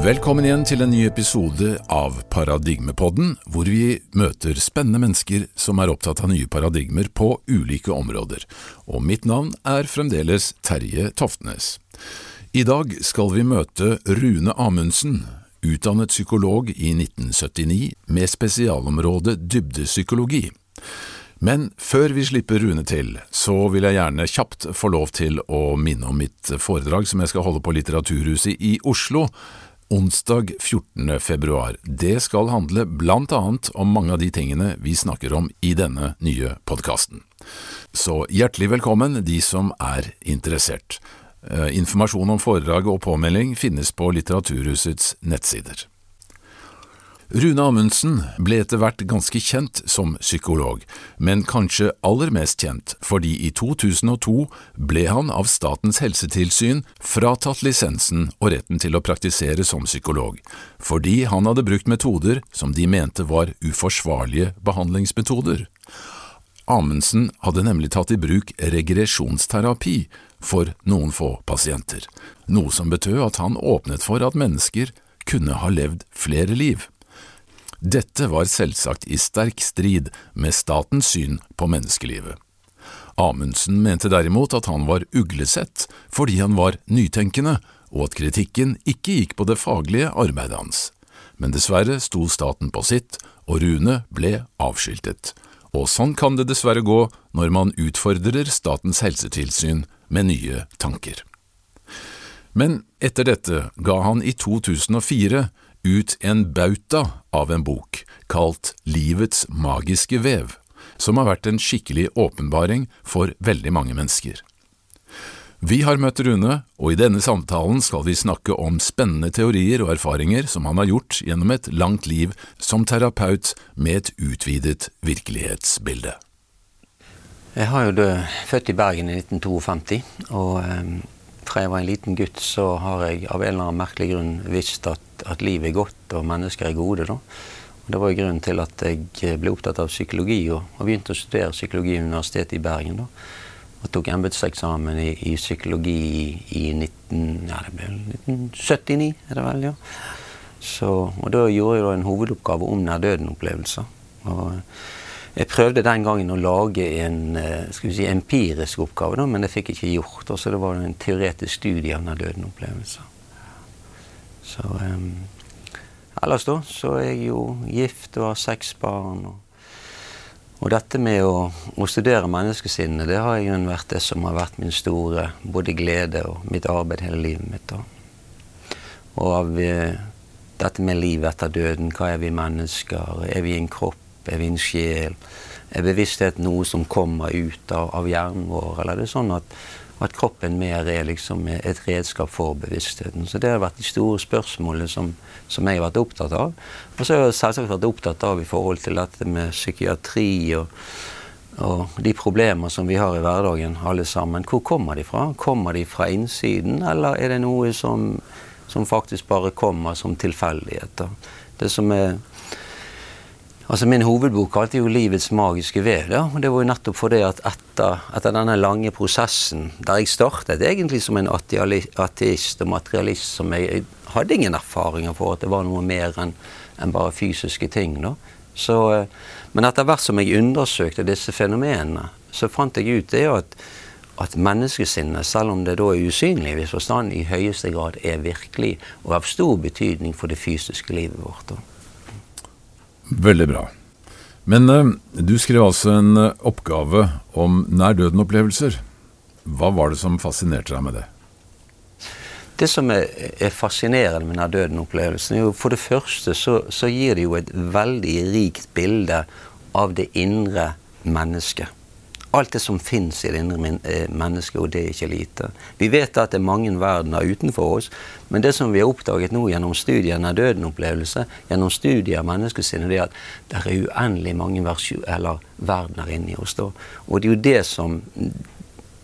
Velkommen igjen til en ny episode av Paradigmepodden, hvor vi møter spennende mennesker som er opptatt av nye paradigmer på ulike områder. Og mitt navn er fremdeles Terje Toftnes. I dag skal vi møte Rune Amundsen, utdannet psykolog i 1979 med spesialområde dybdepsykologi. Men før vi slipper Rune til, så vil jeg gjerne kjapt få lov til å minne om mitt foredrag som jeg skal holde på Litteraturhuset i Oslo onsdag 14. februar. Det skal handle blant annet om mange av de tingene vi snakker om i denne nye podkasten. Så hjertelig velkommen de som er interessert. Eh, informasjon om foredraget og påmelding finnes på Litteraturhusets nettsider. Rune Amundsen ble etter hvert ganske kjent som psykolog, men kanskje aller mest kjent fordi i 2002 ble han av Statens helsetilsyn fratatt lisensen og retten til å praktisere som psykolog, fordi han hadde brukt metoder som de mente var uforsvarlige behandlingsmetoder. Amundsen hadde nemlig tatt i bruk regresjonsterapi for noen få pasienter, noe som betød at han åpnet for at mennesker kunne ha levd flere liv. Dette var selvsagt i sterk strid med statens syn på menneskelivet. Amundsen mente derimot at han var uglesett fordi han var nytenkende, og at kritikken ikke gikk på det faglige arbeidet hans. Men dessverre sto staten på sitt, og Rune ble avskiltet. Og sånn kan det dessverre gå når man utfordrer Statens helsetilsyn med nye tanker. Men etter dette ga han i 2004 ut en bauta av en bok kalt Livets magiske vev, som har vært en skikkelig åpenbaring for veldig mange mennesker. Vi har møtt Rune, og i denne samtalen skal vi snakke om spennende teorier og erfaringer som han har gjort gjennom et langt liv som terapeut med et utvidet virkelighetsbilde. Jeg har jo død, født i Bergen i 1952, og um, fra jeg var en liten gutt så har jeg av en eller annen merkelig grunn visst at at livet er godt og mennesker er gode. Da. Og det var grunnen til at jeg ble opptatt av psykologi og, og begynte å studere psykologi ved Universitetet i Bergen. Da. Og tok embetseksamen i, i, psykologi i, i 19, ja, 1979, er det vel. ja. Så, og Da gjorde jeg da en hovedoppgave om nær-døden-opplevelser. Jeg prøvde den gangen å lage en eh, si, empirisk oppgave, da, men det fikk jeg ikke gjort. Også det var en teoretisk studie av den døden-opplevelsen. Så um, ellers da så er jeg jo gift og har seks barn. Og, og dette med å, å, studere menneskesinnet, det har jo vært det som har vært min store både glede og mitt arbeid hele livet mitt. da. Og av eh, dette med livet etter døden. Hva er vi mennesker? Er vi en kropp? Er vi en sjel? Er bevissthet noe som kommer ut av, av hjernen vår, eller er det sånn at at kroppen mer er liksom et redskap for bevisstheten. Så det har vært de store spørsmålene som, som jeg har vært opptatt av. Og så har jeg selvsagt vært opptatt av i forhold til dette med psykiatri og, og de problemer som vi har i hverdagen, alle sammen. Hvor kommer de fra? Kommer de fra innsiden, eller er det noe som, som faktisk bare kommer som tilfeldigheter? Det som er Altså Min hovedbok kalte jo 'Livets magiske vev'. Ja. og Det var jo nettopp fordi at etter, etter, denne lange prosessen, der jeg startet egentlig som en ateist og materialist som jeg, jeg hadde ingen erfaringer for at det var noe mer enn en bare fysiske ting. da. Så, eh, men etter hvert som jeg undersøkte disse fenomenene, så fant jeg ut det at, at menneskesinnet, selv om det da er usynlig i viss forstand, i høyeste grad er virkelig og av stor betydning for det fysiske livet vårt. da. Veldig bra. Men uh, du skrev altså en uh, oppgave om nær døden-opplevelser. Hva var det som fascinerte deg med det? Det som er, er fascinerende med nær døden-opplevelsen, er jo for det første så, så gir det jo et veldig rikt bilde av det indre mennesket alt det som fins i det indre eh, mennesket, og det er ikke lite. Vi vet at det er mange verdener utenfor oss, men det som vi har oppdaget nå gjennom studier av døden-opplevelse, gjennom studier av menneskesinnet, det er at det er uendelig mange verdener inni oss. Da. Og det er jo det som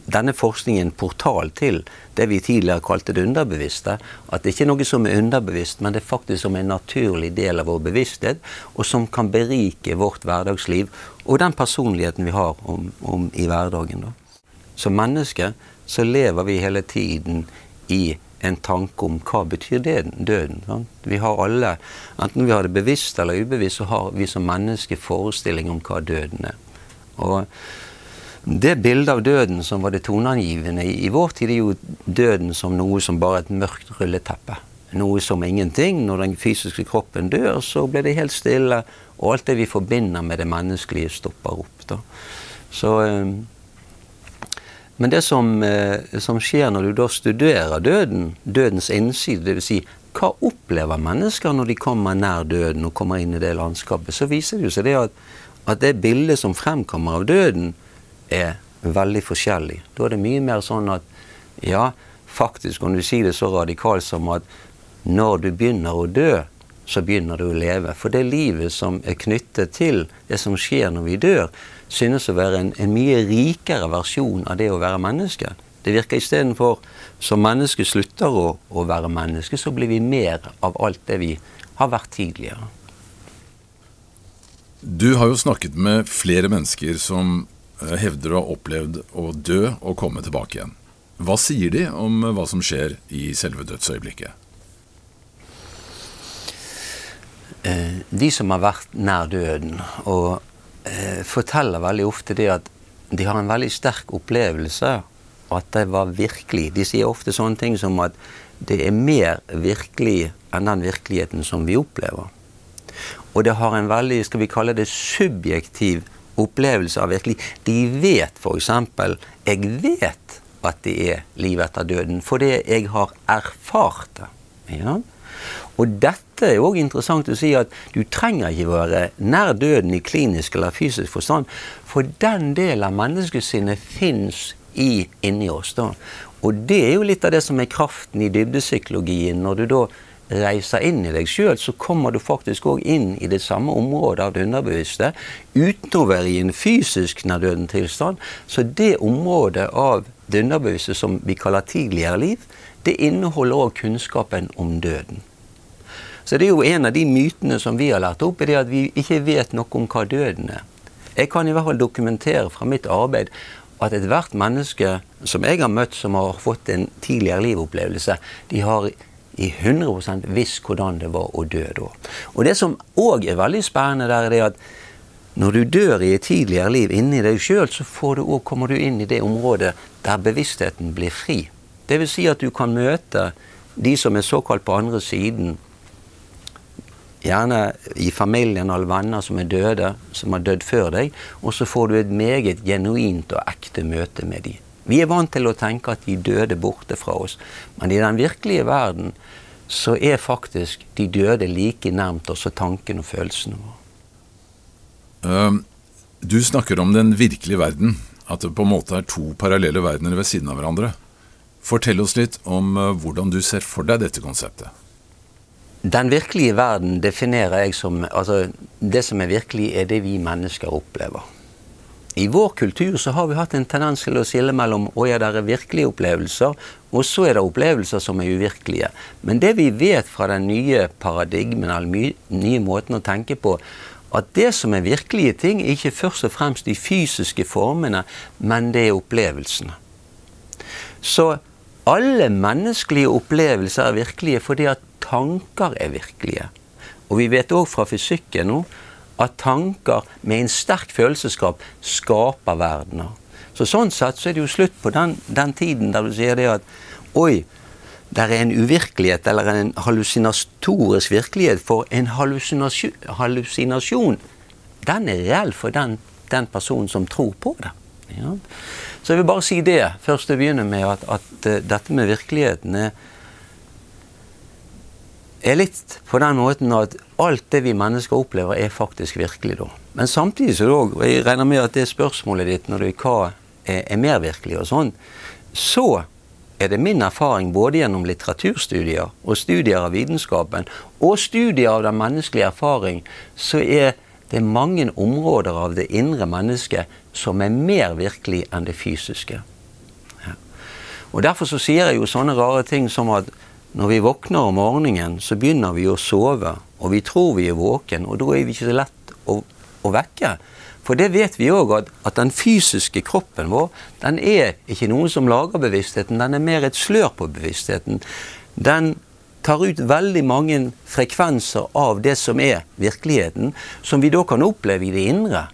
denne forskningen portal til det vi tidligere kalte det underbevisste. At det ikke er noe som er underbevisst, men det er faktisk som en naturlig del av vår bevissthet, og som kan berike vårt hverdagsliv og den personligheten vi har om, om i hverdagen. Da. Som menneske så lever vi hele tiden i en tanke om hva betyr døden. Sant? Vi har alle, enten vi har det bevisst eller ubevisst, så har vi som mennesker forestilling om hva døden er. Og det bildet av døden som var det toneangivende i, vår tid, er jo døden som noe som bare et mørkt rulleteppe. Noe som ingenting. Når den fysiske kroppen dør, så blir det helt stille, og alt det vi forbinder med det menneskelige, stopper opp. Da. Så, eh, men det som, eh, som, skjer når du da studerer døden, dødens innside, dvs. Si, hva opplever mennesker når de kommer nær døden og kommer inn i det landskapet, så viser det seg det at, at det bildet som fremkommer av døden, er veldig forskjellig. Da er det mye mer sånn at ja, faktisk, om du sier det så radikalt som at når du begynner å dø, så begynner du å leve. For det livet som er knyttet til det som skjer når vi dør, synes å være en, en mye rikere versjon av det å være menneske. Det virker istedenfor som mennesket slutter å, å være menneske, så blir vi mer av alt det vi har vært tidligere. Du har jo snakket med flere mennesker som hevder å ha opplevd å dø og komme tilbake igjen. Hva sier de om hva som skjer i selve dødsøyeblikket? Eh, de som har vært nær døden, og eh, forteller veldig ofte det at de har en veldig sterk opplevelse og at det var virkelig. De sier ofte sånne ting som at det er mer virkelig enn den virkeligheten som vi opplever. Og det har en veldig, skal vi kalle det, subjektiv opplevelse av virkelig De vet f.eks. Jeg vet at det er liv etter døden, fordi jeg har erfart det. Ja? Og dette er òg interessant å si at du trenger ikke være nær døden i klinisk eller fysisk forstand, for den delen av menneskesinnet fins inni oss. da. Og det er jo litt av det som er kraften i dybdepsykologien. Når du da reiser inn i deg sjøl, så kommer du faktisk òg inn i det samme området av det underbevisste uten å være i en fysisk nærdøden tilstand. Så det området av det underbevisste som vi kaller tidligere liv, det inneholder òg kunnskapen om døden. Så det er jo en av de mytene som vi har lært opp, er det at vi ikke vet noe om hva døden er. Jeg kan i hvert fall dokumentere fra mitt arbeid at ethvert menneske som jeg har møtt som har fått en tidligere livopplevelse, de har i 100% visst hvordan det var å dø da. Og det som òg er veldig spennende der, er det at når du dør i et tidligere liv inni deg sjøl, så du også, kommer du inn i det området der bevisstheten blir fri. Vil si at du kan møte de som er såkalt på andre siden. Gjerne i familien eller venner som er døde, som har dødd før deg. Og så får du et meget genuint og ekte møte med dem. Vi er vant til å tenke at de døde borte fra oss, men i den virkelige verden så er faktisk de døde like nærmt oss tanken og følelsene våre. Uh, du snakker om den virkelige verden, at det på en måte er to parallelle verdener ved siden av hverandre. Fortell oss litt om uh, hvordan du ser for deg dette konseptet. Den virkelige verden definerer jeg som altså, Det som er virkelig, er det vi mennesker opplever. I vår kultur så har vi hatt en tendens til å skille mellom å ja, det er virkelige opplevelser, og så er det opplevelser som er uvirkelige. Men det vi vet fra den nye paradigmen, eller nye måten å tenke på, at det som er virkelige ting, er ikke først og fremst de fysiske formene, men det er opplevelsene. Så alle menneskelige opplevelser er virkelige fordi at tanker er virkelige. Og vi vet òg fra fysikken nå at tanker med en sterk følelsesskap skaper verdener. Så Sånn sett så er det jo slutt på den, den tiden der du sier det at oi, det er en uvirkelighet eller en hallusinatorisk virkelighet. For en hallusinasjon, den er reell for den, den, personen som tror på det. Ja. Så jeg vil bare si det først til å begynne med, at, at uh, dette med virkeligheten er er litt på den måten at alt det vi mennesker opplever, er faktisk virkelig da. Men samtidig så og jeg regner med at det spørsmålet ditt når det er hva er, er mer virkelig og sånn, så er det min erfaring både gjennom litteraturstudier og studier av vitenskapen og studier av den menneskelige erfaring, så er det mange områder av det indre mennesket som er mer virkelig enn det fysiske. Ja. Og Derfor så sier jeg jo sånne rare ting som at når vi våkner om morgenen, så begynner vi å sove, og vi tror vi er våken, og da er vi ikke så lett å, å vekke. For det vet vi òg, at, at, den fysiske kroppen vår den er ikke noe som lager bevisstheten, den er mer et slør på bevisstheten. den tar ut veldig mange frekvenser av det som er virkeligheten, som vi da kan oppleve i det indre.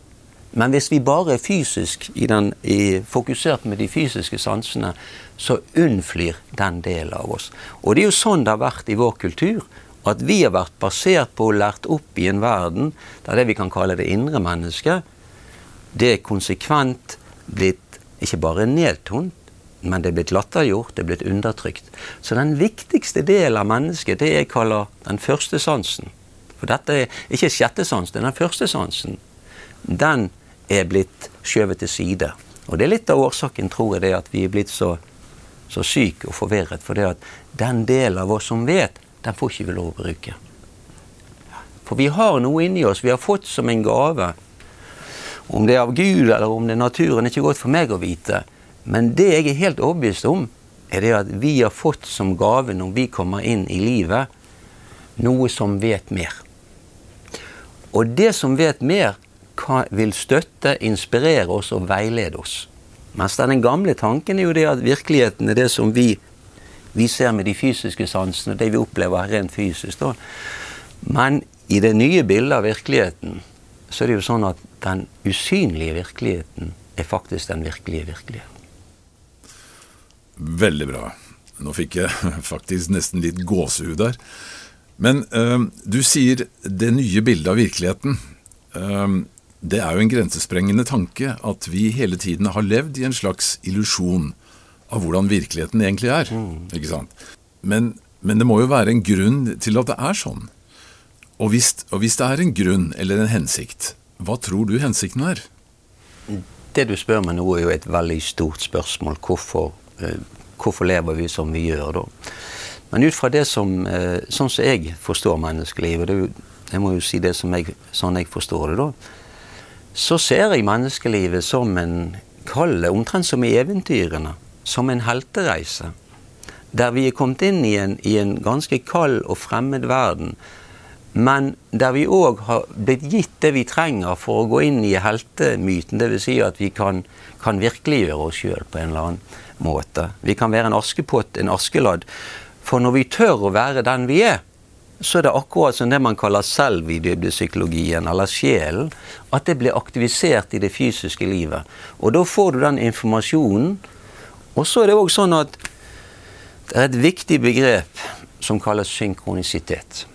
Men hvis vi bare er fysisk i den, i, fokusert med de fysiske sansene, så unnflyr den delen av oss. Og det er jo sånn det har vært i vår kultur. At vi har vært basert på og lært opp i en verden der det vi kan kalle det indre mennesket, det er konsekvent blitt ikke bare nedtont, men det er blitt latterliggjort, det er blitt undertrykt. Så den viktigste delen av mennesket, det jeg kaller den første sansen For dette er ikke sjette sans, det er den første sansen. Den er blitt skjøvet til side. Og det er litt av årsaken, tror jeg, det at vi er blitt så, så syke og forvirret. For det at den delen av oss som vet, den får ikke vi lov å bruke. For vi har noe inni oss vi har fått som en gave. Om det er av Gud eller om det er naturen, er ikke godt for meg å vite. Men det jeg er helt overbevist om, er det at vi har fått som gave når vi kommer inn i livet, noe som vet mer. Og det som vet mer, vil støtte, inspirere oss og veilede oss. Mens den gamle tanken er jo det at virkeligheten er det som vi, vi ser med de fysiske sansene, det vi opplever rent fysisk. Da. Men i det nye bildet av virkeligheten så er det jo sånn at den usynlige virkeligheten er faktisk den virkelige virkeligheten. Veldig bra. Nå fikk jeg faktisk nesten litt gåsehud der. Men øh, du sier det nye bildet av virkeligheten. Uh, det er jo en grensesprengende tanke at vi hele tiden har levd i en slags illusjon av hvordan virkeligheten egentlig er. Mm. Ikke sant? Men, men, det må jo være en grunn til at det er sånn. Og hvis, og hvis det er en grunn eller en hensikt, hva tror du hensikten er? Det du spør meg nå, er jo et veldig stort spørsmål. Hvorfor Eh, hvorfor lever vi som vi gjør da? Men ut fra det som eh, Sånn som jeg forstår menneskelivet, det, jeg må jo si det som jeg, sånn jeg forstår det, da, så ser jeg menneskelivet som en Kall omtrent som i eventyrene. Som en heltereise. Der vi er kommet inn i en, i en ganske kald og fremmed verden. Men der vi òg har blitt gitt det vi trenger for å gå inn i heltemyten. Dvs. Si at vi kan, kan virkeliggjøre oss sjøl på en eller annen måte. Vi kan være en askepott, en askeladd. For når vi tør å være den vi er, så er det akkurat som det man kaller selv i dybdepsykologien, eller sjelen, at det blir aktivisert i det fysiske livet. Og da får du den informasjonen. Og så er det òg sånn at det er et viktig begrep som kalles synkronisitet.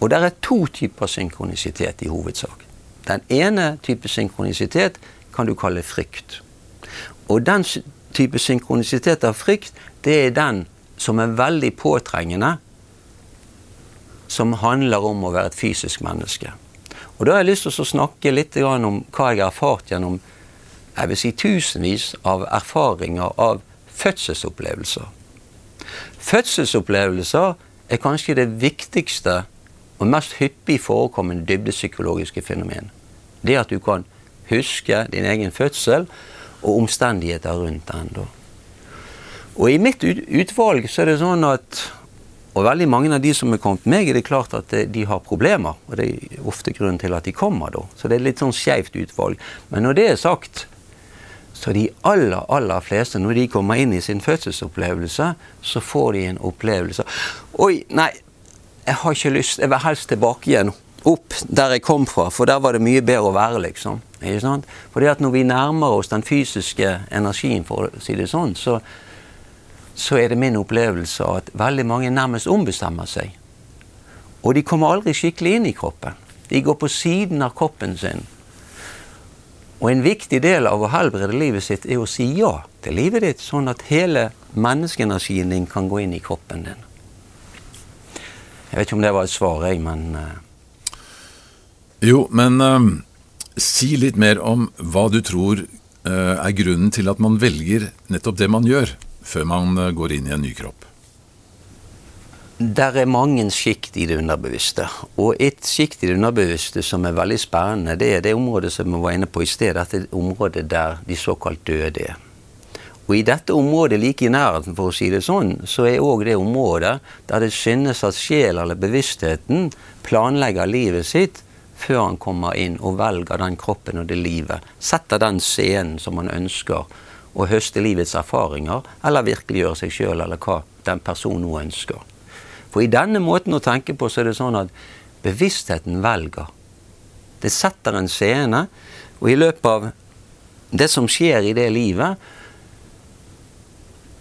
Og det er to typer synkronisitet i hovedsak. Den ene type synkronisitet kan du kalle frykt. Og den type synkronisitet av frykt, det er den som er veldig påtrengende, som handler om å være et fysisk menneske. Og Da har jeg lyst til å snakke litt om hva jeg har erfart gjennom jeg vil si tusenvis av erfaringer av fødselsopplevelser. Fødselsopplevelser er kanskje det viktigste og mest hyppig forekommende dybdepsykologiske fenomen. Det at du kan huske din egen fødsel, og omstendigheter rundt den. Og i mitt utvalg så er det sånn at og veldig mange av de som er kommet meg, er det klart at de har problemer. Og det er ofte grunnen til at de kommer, da. Så det er litt sånn skeivt utvalg. Men når det er sagt, så de aller, aller fleste, når de kommer inn i sin fødselsopplevelse, så får de en opplevelse Oi, nei, jeg har ikke lyst. Jeg vil helst tilbake igjen opp der jeg kom fra, for der var det mye bedre å være, liksom. Ikke sant? Fordi at når vi nærmer oss den fysiske energien, for å si det sånn, så, så er det min opplevelse at veldig mange nærmest ombestemmer seg. Og de kommer aldri skikkelig inn i kroppen. De går på siden av kroppen sin. Og en viktig del av å helbrede livet sitt er å si ja til livet ditt, sånn at hele menneskeenergien din kan gå inn i kroppen din. Jeg vet ikke om det var et svar, jeg, men uh... Jo, men uh, si litt mer om hva du tror uh, er grunnen til at man velger nettopp det man gjør, før man går inn i en ny kropp. Der er mange sjikt i det underbevisste. Og et sjikt i det underbevisste som er veldig spennende, det er det området som vi var inne på i sted. Dette området der de såkalt døde er. Og i dette området like i nærheten, for å si det sånn, så er òg det området der det synes at sjel eller bevisstheten planlegger livet sitt før han kommer inn og velger den kroppen og det livet. Setter den scenen som han ønsker, og høste livets erfaringer, eller virkeliggjøre seg sjøl, eller hva den personen nå ønsker. For i denne måten å tenke på, så er det sånn at bevisstheten velger. Det setter en scene, og i løpet av det som skjer i det livet,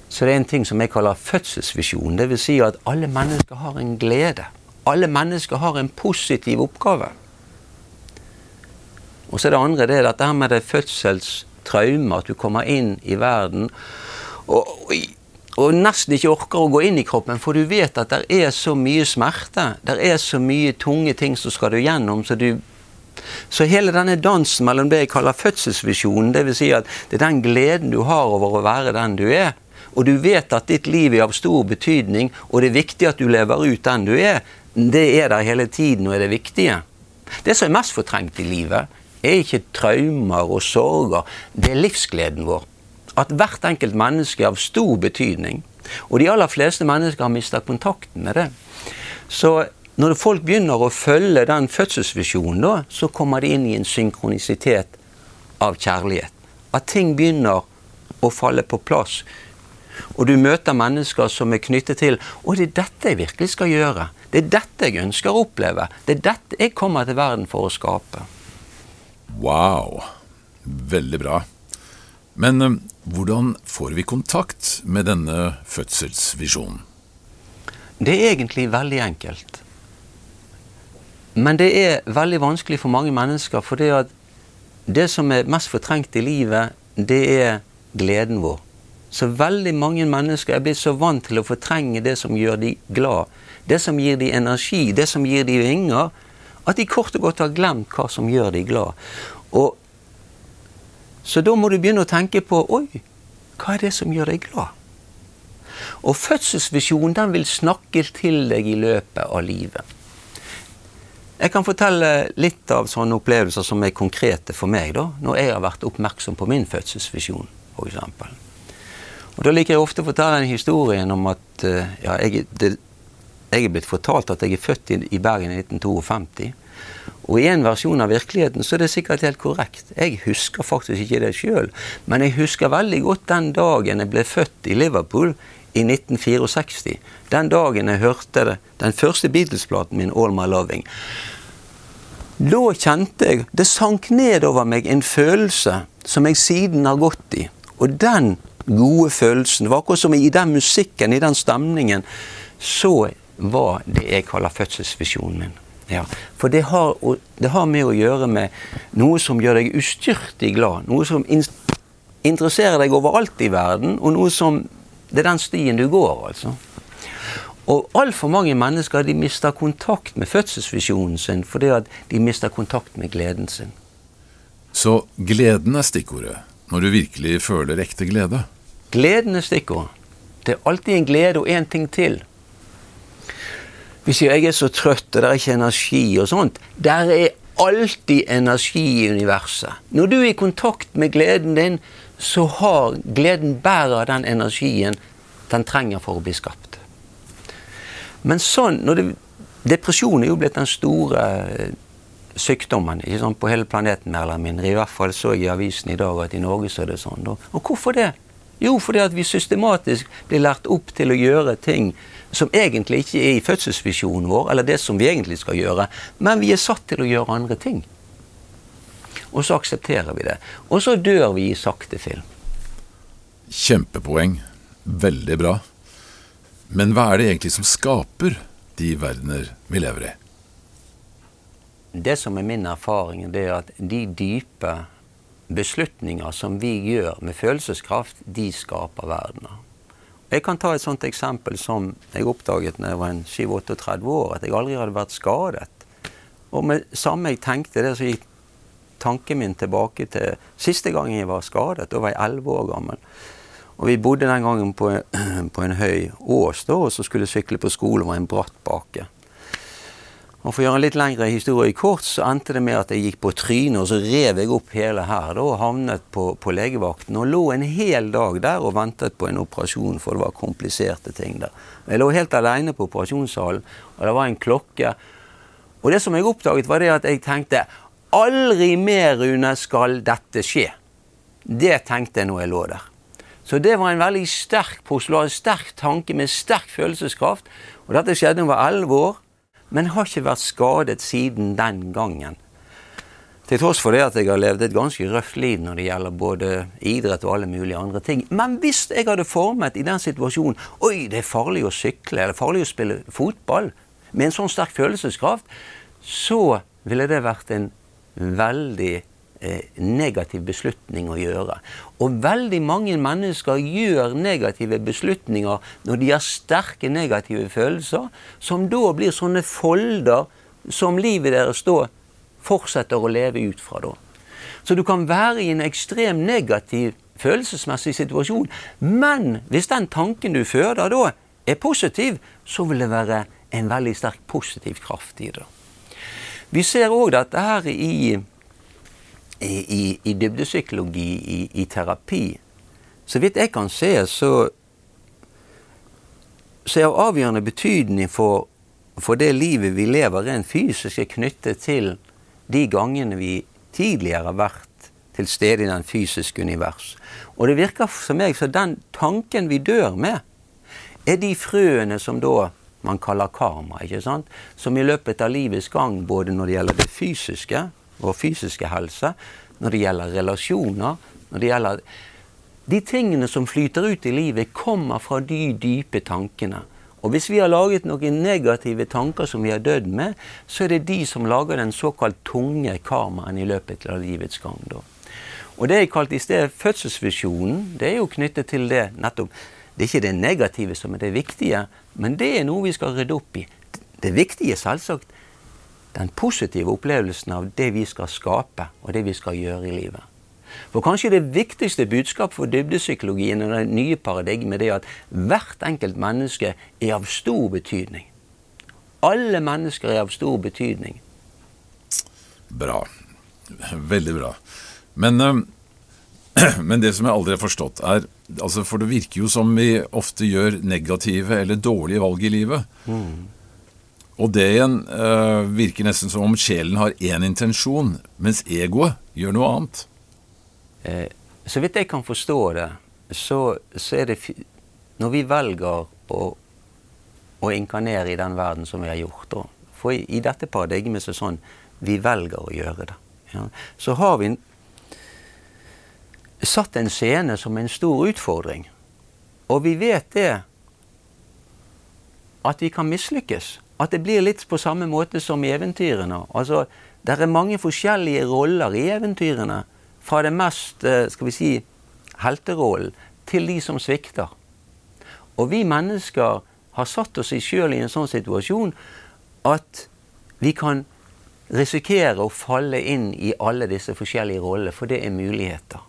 så det er en ting som jeg kaller fødselsvisjon. Dvs. Si at alle mennesker har en glede. Alle mennesker har en positiv oppgave. Og så er det andre det er dette med det fødselstraume, at du kommer inn i verden og, og, og, nesten ikke orker å gå inn i kroppen, for du vet at det er så mye smerte. Det er så mye tunge ting som skal du gjennom, så du så hele denne dansen mellom det jeg kaller fødselsvisjonen, dvs. Si at det er den gleden du har over å være den du er, og du vet at ditt liv er av stor betydning, og det er viktig at du lever ut den du er, det er der hele tiden og er det viktige. Det som er mest fortrengt i livet, er ikke traumer og sorger, det er livsgleden vår. At hvert enkelt menneske er av stor betydning. Og de aller fleste mennesker har mista kontakten med det. Så når folk begynner å følge den fødselsvisjonen, da, så kommer de inn i en synkronisitet av kjærlighet. At ting begynner å falle på plass. Og du møter mennesker som er knyttet til Og det er dette jeg virkelig skal gjøre. Det er dette jeg ønsker å oppleve. Det er dette jeg kommer til verden for å skape. Wow. Veldig bra. Men eh, hvordan får vi kontakt med denne fødselsvisjonen? Det er egentlig veldig enkelt. Men det er veldig vanskelig for mange mennesker, for det, det som er mest fortrengt i livet, det er gleden vår. Så veldig mange mennesker er blitt så vant til å fortrenge det som gjør de glad, det som gir de energi, det som gir de vinger, at de kort og godt har glemt hva som gjør de glad. Og, så da må du begynne å tenke på Oi, hva er det som gjør deg glad? Og fødselsvisjonen den vil snakke til deg i løpet av livet. Jeg kan fortelle litt av sånne opplevelser som er konkrete for meg, da, når jeg har vært oppmerksom på min fødselsvisjon, f.eks. Og Da liker jeg ofte å fortelle en historien om at eh, ja, jeg, det, jeg er blitt fortalt at jeg er født i, i Bergen i 1952. Og i en versjon av virkeligheten så er det sikkert helt korrekt. Jeg husker faktisk ikke det sjøl, men jeg husker veldig godt den dagen jeg ble født i Liverpool i 1964. Den dagen jeg hørte det, den første Beatles-platen min, 'All My Loving'. Da kjente jeg Det sank ned over meg en følelse som jeg siden har gått i. Og den gode følelsen. Var akkurat som i den musikken, i den stemningen, så var det jeg kaller fødselsvisjonen min. Ja, For det har, det har, med å gjøre med noe som gjør deg ustyrtig glad. Noe som interesserer deg overalt i verden, og noe som Det er den stien du går, altså. Og altfor mange mennesker de mister kontakt med fødselsvisjonen sin fordi at de mister kontakt med gleden sin. Så gleden er stikkordet når du virkelig føler ekte glede? Gleden er stikkordet. Det er alltid en glede og én ting til. Vi sier 'jeg er så trøtt, og det er ikke energi' og sånt. Der er alltid energi i universet. Når du er i kontakt med gleden din, så har gleden bærer den energien den trenger for å bli skapt. Men sånn det, Depresjon er jo blitt den store eh, sykdommen ikke sånn, på hele planeten. mer eller mindre. I hvert fall så jeg i avisen i dag at i Norge så er det sånn. Og hvorfor det? Jo, fordi at vi systematisk blir lært opp til å gjøre ting som egentlig ikke er i fødselsvisjonen vår, eller det som vi egentlig skal gjøre, men vi er satt til å gjøre andre ting. Og så aksepterer vi det. Og så dør vi i sakte film. Kjempepoeng. Veldig bra. Men hva er det egentlig som skaper de verdener vi lever i? Det som er min erfaring, det er at de dype beslutninger som vi gjør med følelseskraft, de skaper verdener. Jeg kan ta et sånt eksempel som jeg oppdaget da jeg var 37-38 år, at jeg aldri hadde vært skadet. Og med samme jeg tenkte det, så gikk tanken min tilbake til siste gang jeg var skadet. Da var jeg 11 år gammel. Og vi bodde den gangen på, på en høy ås da, og så skulle sykle på skolen, det var en bratt bakke. Og For å gjøre en litt lengre historie kort, så endte det med at jeg gikk på trynet, og så rev jeg opp hele her da, og havnet på, på, legevakten. Og lå en hel dag der og ventet på en operasjon, for det var kompliserte ting der. Jeg lå helt alene på operasjonssalen, og det var en klokke. Og det som jeg oppdaget, var det at jeg tenkte aldri mer, Rune, skal dette skje. Det tenkte jeg når jeg lå der. Så det var en veldig sterk postulat, sterk tanke med sterk følelseskraft. Og dette skjedde da jeg var elleve år, men har ikke vært skadet siden den gangen. Til tross for det at jeg har levd et ganske røft liv når det gjelder både idrett og alle mulige andre ting. Men hvis jeg hadde formet i den situasjonen Oi, det er farlig å sykle, eller farlig å spille fotball med en sånn sterk følelseskraft, så ville det vært en veldig negativ beslutning å gjøre. Og veldig mange mennesker gjør negative beslutninger når de har sterke negative følelser, som da blir sånne folder som livet deres da fortsetter å leve ut fra da. Så du kan være i en ekstrem negativ følelsesmessig situasjon, men hvis den tanken du føder da, er positiv, så vil det være en veldig sterk positiv kraft i det. Vi ser òg dette her i, i, i, dybdepsykologi, i, i, terapi. Så vidt jeg kan se, så, så er av avgjørende betydning for, for det livet vi lever rent fysisk, er knyttet til de gangene vi tidligere har vært til stede i den fysiske univers. Og det virker for meg som den tanken vi dør med, er de frøene som da man kaller karma. ikke sant? Som i løpet av livets gang, både når det gjelder det fysiske, vår fysiske helse, når det gjelder relasjoner, når det gjelder De tingene som flyter ut i livet, kommer fra de dype tankene. Og hvis vi har laget noen negative tanker som vi har dødd med, så er det de som lager den såkalt tunge karmaen i løpet av livets gang. Da. Og det jeg kalte i sted fødselsvisjonen, det er jo knyttet til det nettopp Det er ikke det negative som er det viktige, men det er noe vi skal rydde opp i. Det viktige selvsagt den positive opplevelsen av det vi skal skape, og det vi skal gjøre i livet. For kanskje det viktigste budskap for dybdepsykologien og det nye paradigmet er at hvert enkelt menneske er av stor betydning. Alle mennesker er av stor betydning. Bra. Veldig bra. Men, eh, men det som jeg aldri har forstått, er altså For det virker jo som vi ofte gjør negative eller dårlige valg i livet. Mm. Og det igjen uh, virker nesten som om sjelen har én intensjon, mens egoet gjør noe annet. Eh, så vidt jeg kan forstå det, så, så er det Når vi velger å, å, inkarnere i den verden som vi har gjort, da, for i, i dette paradigmet så sånn vi velger å gjøre det. Ja, så har vi satt en scene som en stor utfordring. Og vi vet det at vi kan mislykkes. At det blir litt på samme måte som i eventyrene. Altså, Det er mange forskjellige roller i eventyrene. Fra det mest eh, skal vi si, helterollen til de som svikter. Og vi mennesker har satt oss sjøl i en sånn situasjon at vi kan risikere å falle inn i alle disse forskjellige rollene, for det er muligheter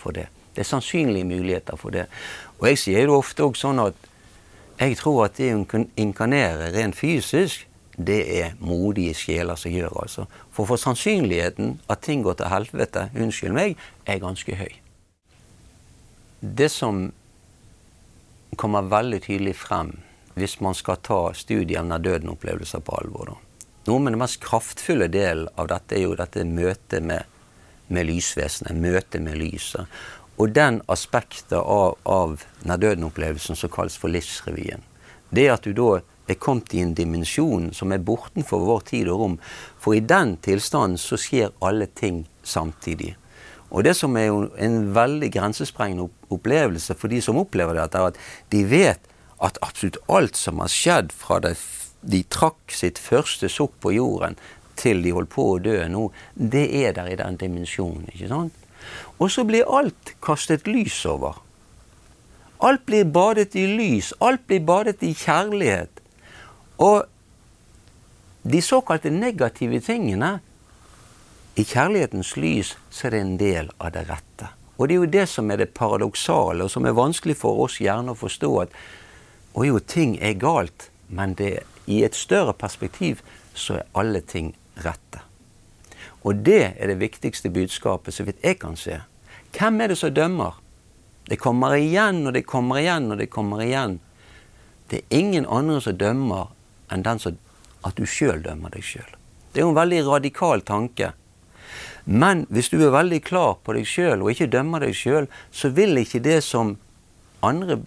for det. Det er sannsynlige muligheter for det. Og jeg sier jo ofte òg sånn at jeg tror at det å inkarnere rent fysisk det er modige sjeler som gjør, altså. For for sannsynligheten at ting går til helvete, unnskyld meg, er ganske høy. Det som kommer veldig tydelig frem hvis man skal ta studiet av nær-døden-opplevelser på alvor, da. Noe med den mest kraftfulle delen av dette er jo dette møtet med, med lysvesenet, møtet med lyset. Og den aspektet av, av nær-døden-opplevelsen som kalles for livsrevyen. Det at du da er kommet i en dimensjon som er bortenfor vår tid og rom. For i den tilstanden så skjer alle ting samtidig. Og det som er jo en veldig grensesprengende opplevelse for de som opplever dette, er at de vet at absolutt alt som har skjedd fra det, de trakk sitt første sukk på jorden til de holdt på å dø nå, det er der i den dimensjonen. ikke sant? Og så blir alt kastet lys over. Alt blir badet i lys. Alt blir badet i kjærlighet. Og de såkalte negative tingene I kjærlighetens lys så er det en del av det rette. Og det er jo det som er det paradoksale, og som er vanskelig for oss gjerne å forstå. At og jo, ting er galt, men det, i et større perspektiv så er alle ting rette. Og det er det viktigste budskapet, så vidt jeg kan se. Hvem er det som dømmer? Det kommer igjen og det kommer igjen og det kommer igjen. Det er ingen andre som dømmer enn den som, at du sjøl dømmer deg sjøl. Det er jo en veldig radikal tanke. Men hvis du er veldig klar på deg sjøl og ikke dømmer deg sjøl, så vil ikke det som andre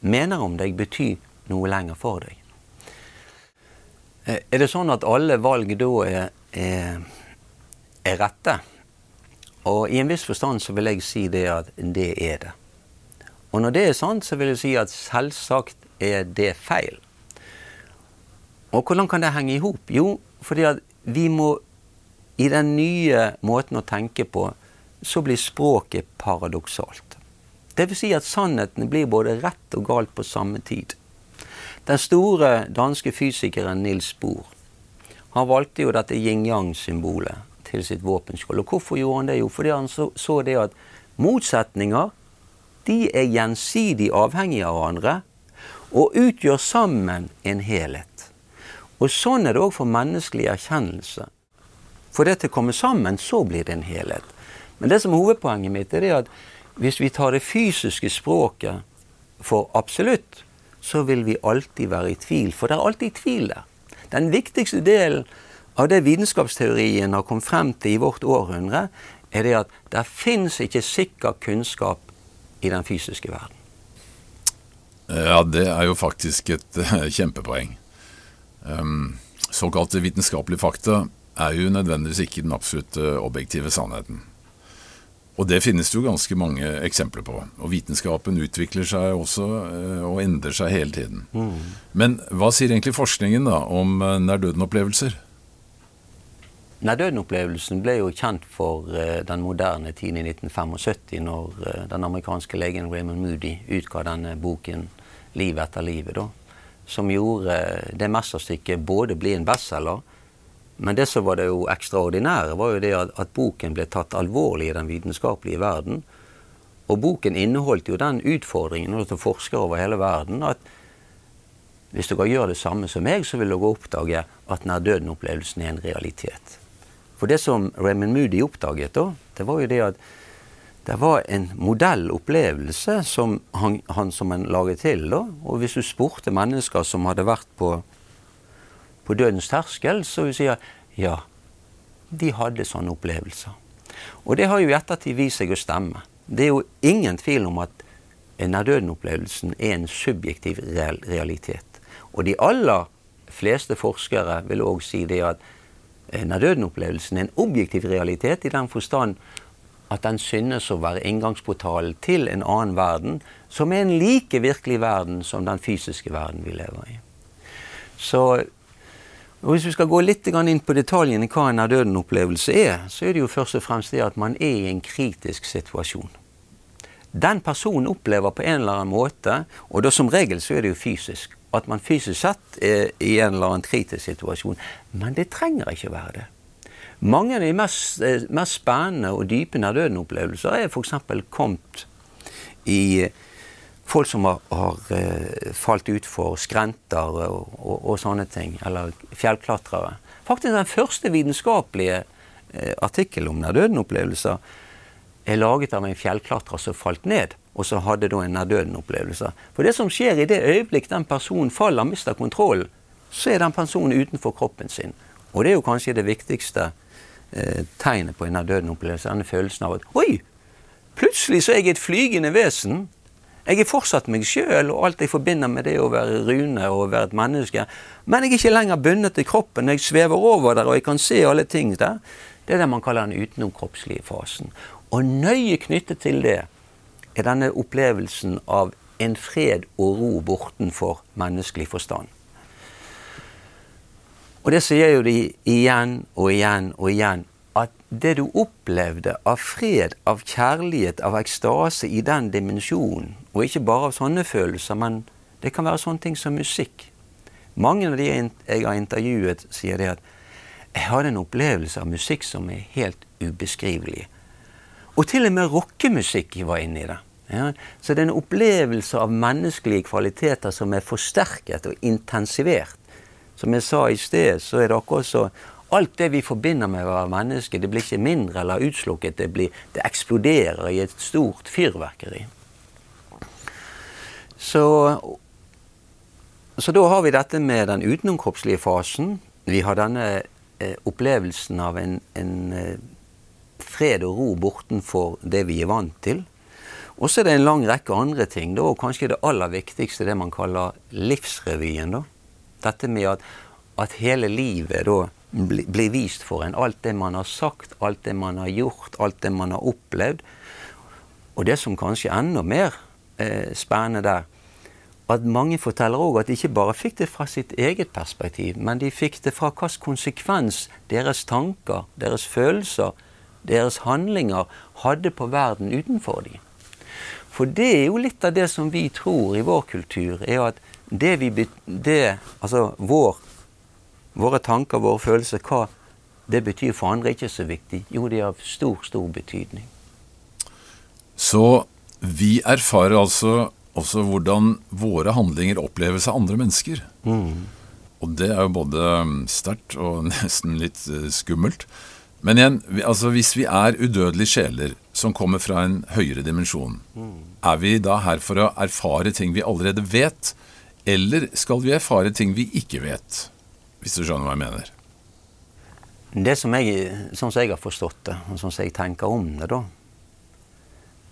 mener om deg, bety noe lenger for deg. Eh, er det sånn at alle valg da er, er, er rette? Og i en viss forstand så vil jeg si det at det er det. Og når det er sant, så vil jeg si at selvsagt er det feil. Og hvordan kan det henge i hop? Jo, fordi at vi må i den nye måten å tenke på, så blir språket paradoksalt. Det vil si at sannheten blir både rett og galt på samme tid. Den store danske fysikeren Nils Bohr han valgte jo dette yin-yang-symbolet til sitt våpenskjold. Og hvorfor gjorde han det? Jo, fordi han så, så det at motsetninger de er gjensidig avhengige av hverandre og utgjør sammen en helhet. Og sånn er det òg for menneskelig erkjennelse. For det til å komme sammen, så blir det en helhet. Men det som er hovedpoenget mitt, er at hvis vi tar det fysiske språket for absolutt, så vil vi alltid være i tvil. For det er alltid tvil der. Den viktigste delen av det vitenskapsteorien har kommet frem til i vårt århundre, er det at det fins ikke sikker kunnskap i den fysiske verden. Ja, det er jo faktisk et uh, kjempepoeng. Um, såkalte vitenskapelige fakta er jo nødvendigvis ikke den absolutte objektive sannheten. Og det finnes det jo ganske mange eksempler på. Og vitenskapen utvikler seg også uh, og endrer seg hele tiden. Mm. Men hva sier egentlig forskningen da om uh, nær-døden-opplevelser? Nær-døden-opplevelsen ble jo kjent for uh, den moderne tiden i 1975, når uh, den amerikanske legen Raymond Moody utga denne boken 'Liv etter livet', da, som gjorde uh, det mesterstykket både bli en bestselger, men det som var det jo ekstraordinære, var jo det at, at boken ble tatt alvorlig i den vitenskapelige verden. Og boken inneholdt jo den utfordringen til forskere over hele verden at hvis dere gjør det samme som meg, så vil dere oppdage at nær-døden-opplevelsen er en realitet. For det som Raymond Moody oppdaget, da, det var jo det at det var en modellopplevelse som han, han som han laget til. da, Og hvis du spurte mennesker som hadde vært på, på dødens terskel, så vil de si ja, de hadde sånne opplevelser. Og det har jo i ettertid vist seg å stemme. Det er jo ingen tvil om at nærdøden-opplevelsen er en subjektiv realitet. Og de aller fleste forskere vil òg si det at nær-døden-opplevelsen er en objektiv realitet i den forstand at den synes å være inngangsportalen til en annen verden, som er en like virkelig verden som den fysiske verden vi lever i. Så hvis vi skal gå litt inn på detaljene hva en nærdøden-opplevelse er, så er det jo først og fremst det at man er i en kritisk situasjon. Den personen opplever på en eller annen måte, og da som regel så er det jo fysisk, at man fysisk sett er i en eller annen kritisk situasjon. Men det trenger ikke være det. Mange av de mest, eh, mest spennende og dype nær-døden-opplevelser er f.eks. kommet i folk som har, har uh, falt utfor skrenter og, og, og, sånne ting, eller fjellklatrere. Faktisk den første vitenskapelige artikkelen om nær-døden-opplevelser er laget av en fjellklatrer som falt ned og så hadde da en nær-døden-opplevelse. For det som skjer i det øyeblikk den personen faller, mister kontrollen, så er den personen utenfor kroppen sin. Og det er jo kanskje det viktigste eh, tegnet på en nær-døden-opplevelse. Denne følelsen av at Oi! Plutselig så er jeg et flygende vesen. Jeg er fortsatt meg sjøl og alt jeg forbinder med det å være Rune og være et menneske. Men jeg er ikke lenger bundet til kroppen. Jeg svever over der, og jeg kan se alle ting der. Det er det man kaller den utenomkroppslige fasen. Og nøye knyttet til det er denne opplevelsen av en fred og ro bortenfor menneskelig forstand. Og det sier jo de igjen og igjen og igjen, at det du opplevde av fred, av kjærlighet, av ekstase i den dimensjonen, og ikke bare av sånne følelser, men det kan være sånne ting som musikk. Mange av de jeg har intervjuet, sier det at jeg hadde en opplevelse av musikk som er helt ubeskrivelig. Og til og med rockemusikk var inne i det. Ja, så det er en opplevelse av menneskelige kvaliteter som er forsterket og intensivert. Som jeg sa i sted, så er det akkurat så Alt det vi forbinder med å være menneske, det blir ikke mindre eller utslukket. Det, blir, det eksploderer i et stort fyrverkeri. Så, så da har vi dette med den utenomkroppslige fasen. Vi har denne eh, opplevelsen av en, en eh, fred og ro bortenfor det vi er vant til. Og så er det en lang rekke andre ting, da, og kanskje det aller viktigste det man kaller livsrevyen. da. Dette med at, at hele livet da blir vist for en. Alt det man har sagt, alt det man har gjort, alt det man har opplevd. Og det som kanskje er enda mer eh, spennende der, at mange forteller òg at de ikke bare fikk det fra sitt eget perspektiv, men de fikk det fra hvilken konsekvens deres tanker, deres følelser, deres handlinger hadde på verden utenfor dem. For det er jo litt av det som vi tror i vår kultur, er at det vi det, Altså vår, våre tanker, våre følelser, hva det betyr for andre, er ikke så viktig. Jo, det er av stor, stor betydning. Så vi erfarer altså også hvordan våre handlinger oppleves av andre mennesker. Mm. Og det er jo både sterkt og nesten litt eh, skummelt. Men igjen, altså hvis vi er udødelige sjeler som kommer fra en høyere dimensjon, er vi da her for å erfare ting vi allerede vet, eller skal vi erfare ting vi ikke vet? Hvis du skjønner hva jeg mener? Det som jeg, Sånn som jeg har forstått det, og sånn som jeg tenker om det, da,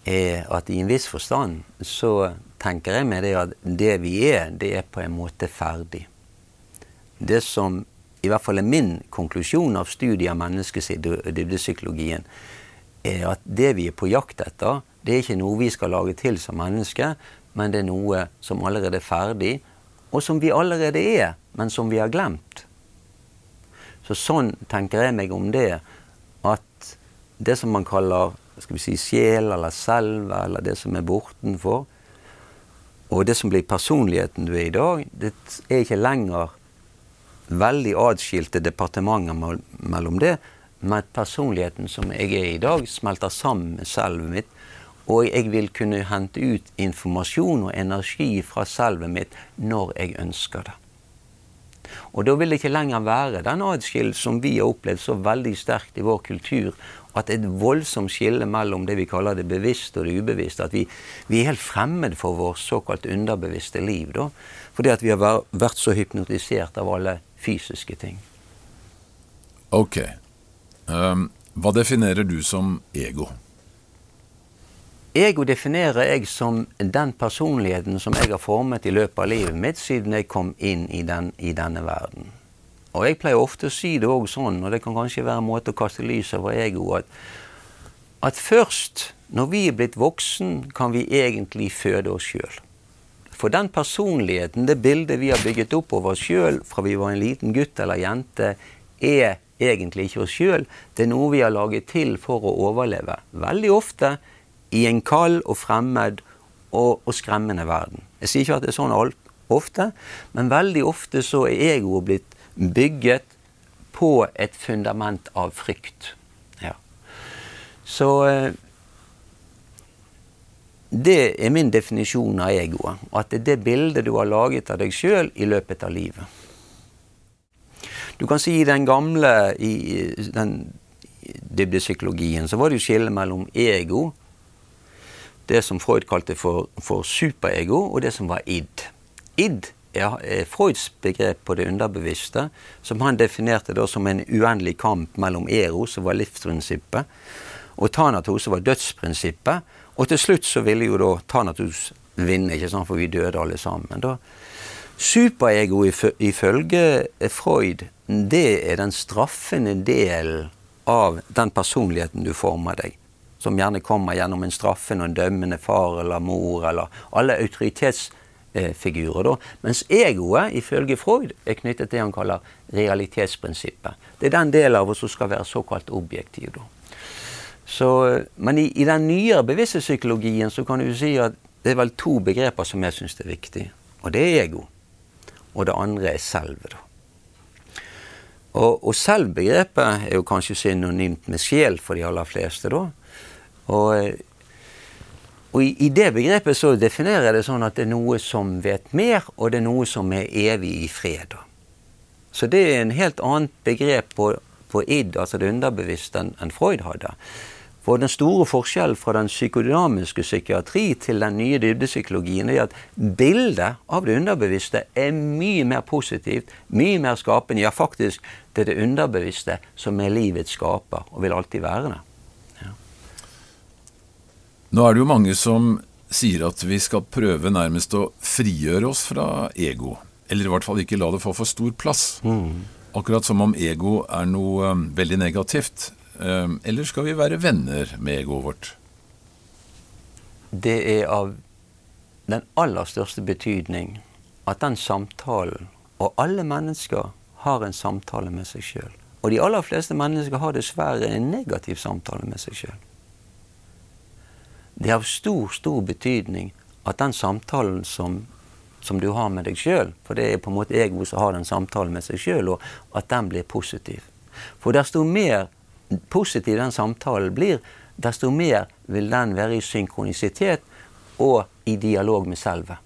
er at i en viss forstand så tenker jeg med det at det vi er, det er på en måte ferdig. Det som i hvert fall er min konklusjon av studiet av menneskedybdepsykologien, er at det vi er på jakt etter, det er ikke noe vi skal lage til som mennesker, men det er noe som allerede er ferdig, og som vi allerede er, men som vi har glemt. Så sånn tenker jeg meg om det, at det som man kaller skal vi si, sjel eller selv, eller det som er bortenfor, og det som blir personligheten du er i dag, det er ikke lenger veldig atskilte departementer mellom det, men personligheten som jeg er i dag, smelter sammen med selvet mitt. Og jeg vil kunne hente ut informasjon og energi fra selvet mitt når jeg ønsker det. Og da vil det ikke lenger være den atskillelse som vi har opplevd så veldig sterkt i vår kultur, at et voldsomt skille mellom det vi kaller det bevisste og det ubevisste. At vi, vi er helt fremmed for vår såkalt underbevisste liv. da. Fordi at vi har vært så hypnotisert av alle fysiske ting. Ok. Um, hva definerer du som ego? Ego definerer jeg som den personligheten som jeg har formet i løpet av livet mitt siden jeg kom inn i, den, i denne verden. Og jeg pleier ofte å si det òg sånn, og det kan kanskje være en måte å kaste lys over ego, at, at først når vi er blitt voksen, kan vi egentlig føde oss sjøl. For den personligheten, det bildet vi har bygget opp over oss sjøl fra vi var en liten gutt eller jente, er egentlig ikke oss sjøl. Det er noe vi har laget til for å overleve. Veldig ofte i en kald og fremmed og, og skremmende verden. Jeg sier ikke at det er sånn alt, ofte, men veldig ofte så er egoet blitt bygget på et fundament av frykt. Ja. Så eh, det er min definisjon av egoet. At det er det bildet du har laget av deg sjøl i løpet av livet. Du kan si den gamle i den dybdepsykologien så var det jo skillet mellom ego, det som Freud kalte for, for superego, og det som var id. Id er Freuds begrep på det underbevisste, som han definerte da som en uendelig kamp mellom ero, som var livsprinsippet, og tanato, som var dødsprinsippet. Og til slutt så ville jo da Thanatos vinne, ikke sant, for vi døde alle sammen. da. Superego ifølge Freud, det er den straffende delen av den personligheten du former deg. Som gjerne kommer gjennom en straffende og en dømmende far eller mor, eller alle autoritetsfigurer. da. Mens egoet, ifølge Freud, er knyttet til det han kaller realitetsprinsippet. Det er den delen av oss som skal være såkalt objektiv. da. Så, men i, i, den nyere bevissthetspsykologien så kan du si at det er vel to begreper som jeg syns er viktig. Og det er ego. Og det andre er selve. da. Og, og selvbegrepet er jo kanskje synonymt med sjel for de aller fleste. da. Og, og i, i, det begrepet så definerer jeg det sånn at det er noe som vet mer, og det er noe som er evig i fred. da. Så det er en helt annet begrep på, på id, altså det underbevisste, enn Freud hadde. For den store forskjellen fra den psykodynamiske psykiatri til den nye dybdepsykologien er at bildet av det underbevisste er mye mer positivt, mye mer skapende. Ja, faktisk det er det underbevisste som er livets skaper, og vil alltid være det. Nå er det jo mange som sier at vi skal prøve nærmest å frigjøre oss fra ego. Eller i hvert fall ikke la det få for stor plass. Mm. Akkurat som om ego er noe um, veldig negativt. Um, eller skal vi være venner med egoet vårt? Det er av den aller største betydning at den samtalen, og alle mennesker har en samtale med seg sjøl. Og de aller fleste mennesker har dessverre en negativ samtale med seg sjøl. Det er av stor, stor betydning at den samtalen som, som du har med deg sjøl, for det er på en måte ego som har den samtalen med seg sjøl, og at den blir positiv. For desto mer positiv den samtalen blir, desto mer vil den være i synkronisitet og i dialog med selve.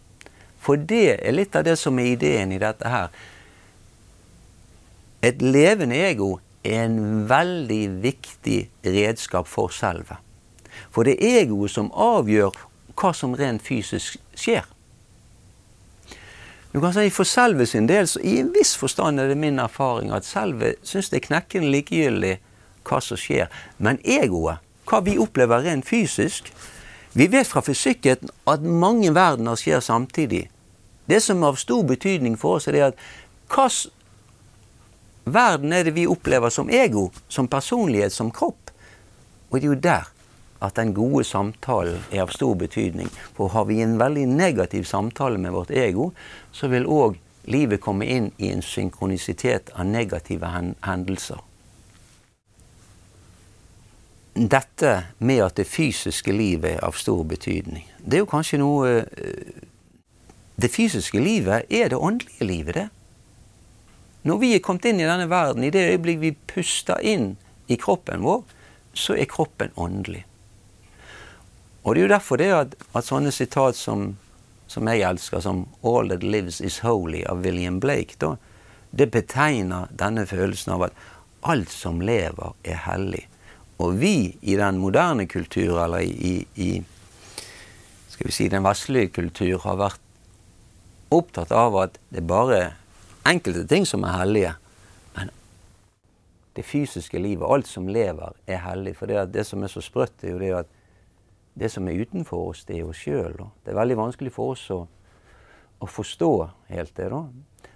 For det er litt av det som er ideen i dette her. Et levende ego er en veldig viktig redskap for selve. For det er egoet som avgjør hva som rent fysisk skjer. Du kan si For selve sin del, så i en viss forstand er det min erfaring at selve syns det er knekkende likegyldig hva som skjer. Men egoet, hva vi opplever rent fysisk Vi vet fra fysikken at mange verdener skjer samtidig. Det som er av stor betydning for oss, er det at hva verden er det vi opplever som ego, som personlighet, som kropp? Og det er jo der at den gode samtalen er av stor betydning. For har vi en veldig negativ samtale med vårt ego, så vil òg livet komme inn i en synkronisitet av negative hendelser. Dette med at det fysiske livet er av stor betydning, det er jo kanskje noe eh, det fysiske livet er det åndelige livet, det. Når vi er kommet inn i denne verden, i det øyeblikk vi puster inn i kroppen vår, så er kroppen åndelig. Og det er jo derfor det at, at sånne sitat som, som, jeg elsker, som 'All that lives is holy' av William Blake, da, det betegner denne følelsen av at alt som lever, er hellig. Og vi i den moderne kultur, eller i, i skal vi si, den vestlige kultur, har vært opptatt av at det er bare enkelte ting som er hellige. Men det fysiske livet, alt som lever, er hellig. For det, det som er så sprøtt, er jo det at det som er utenfor oss, det er oss sjøl. Det er veldig vanskelig for oss å, å, forstå helt det. da.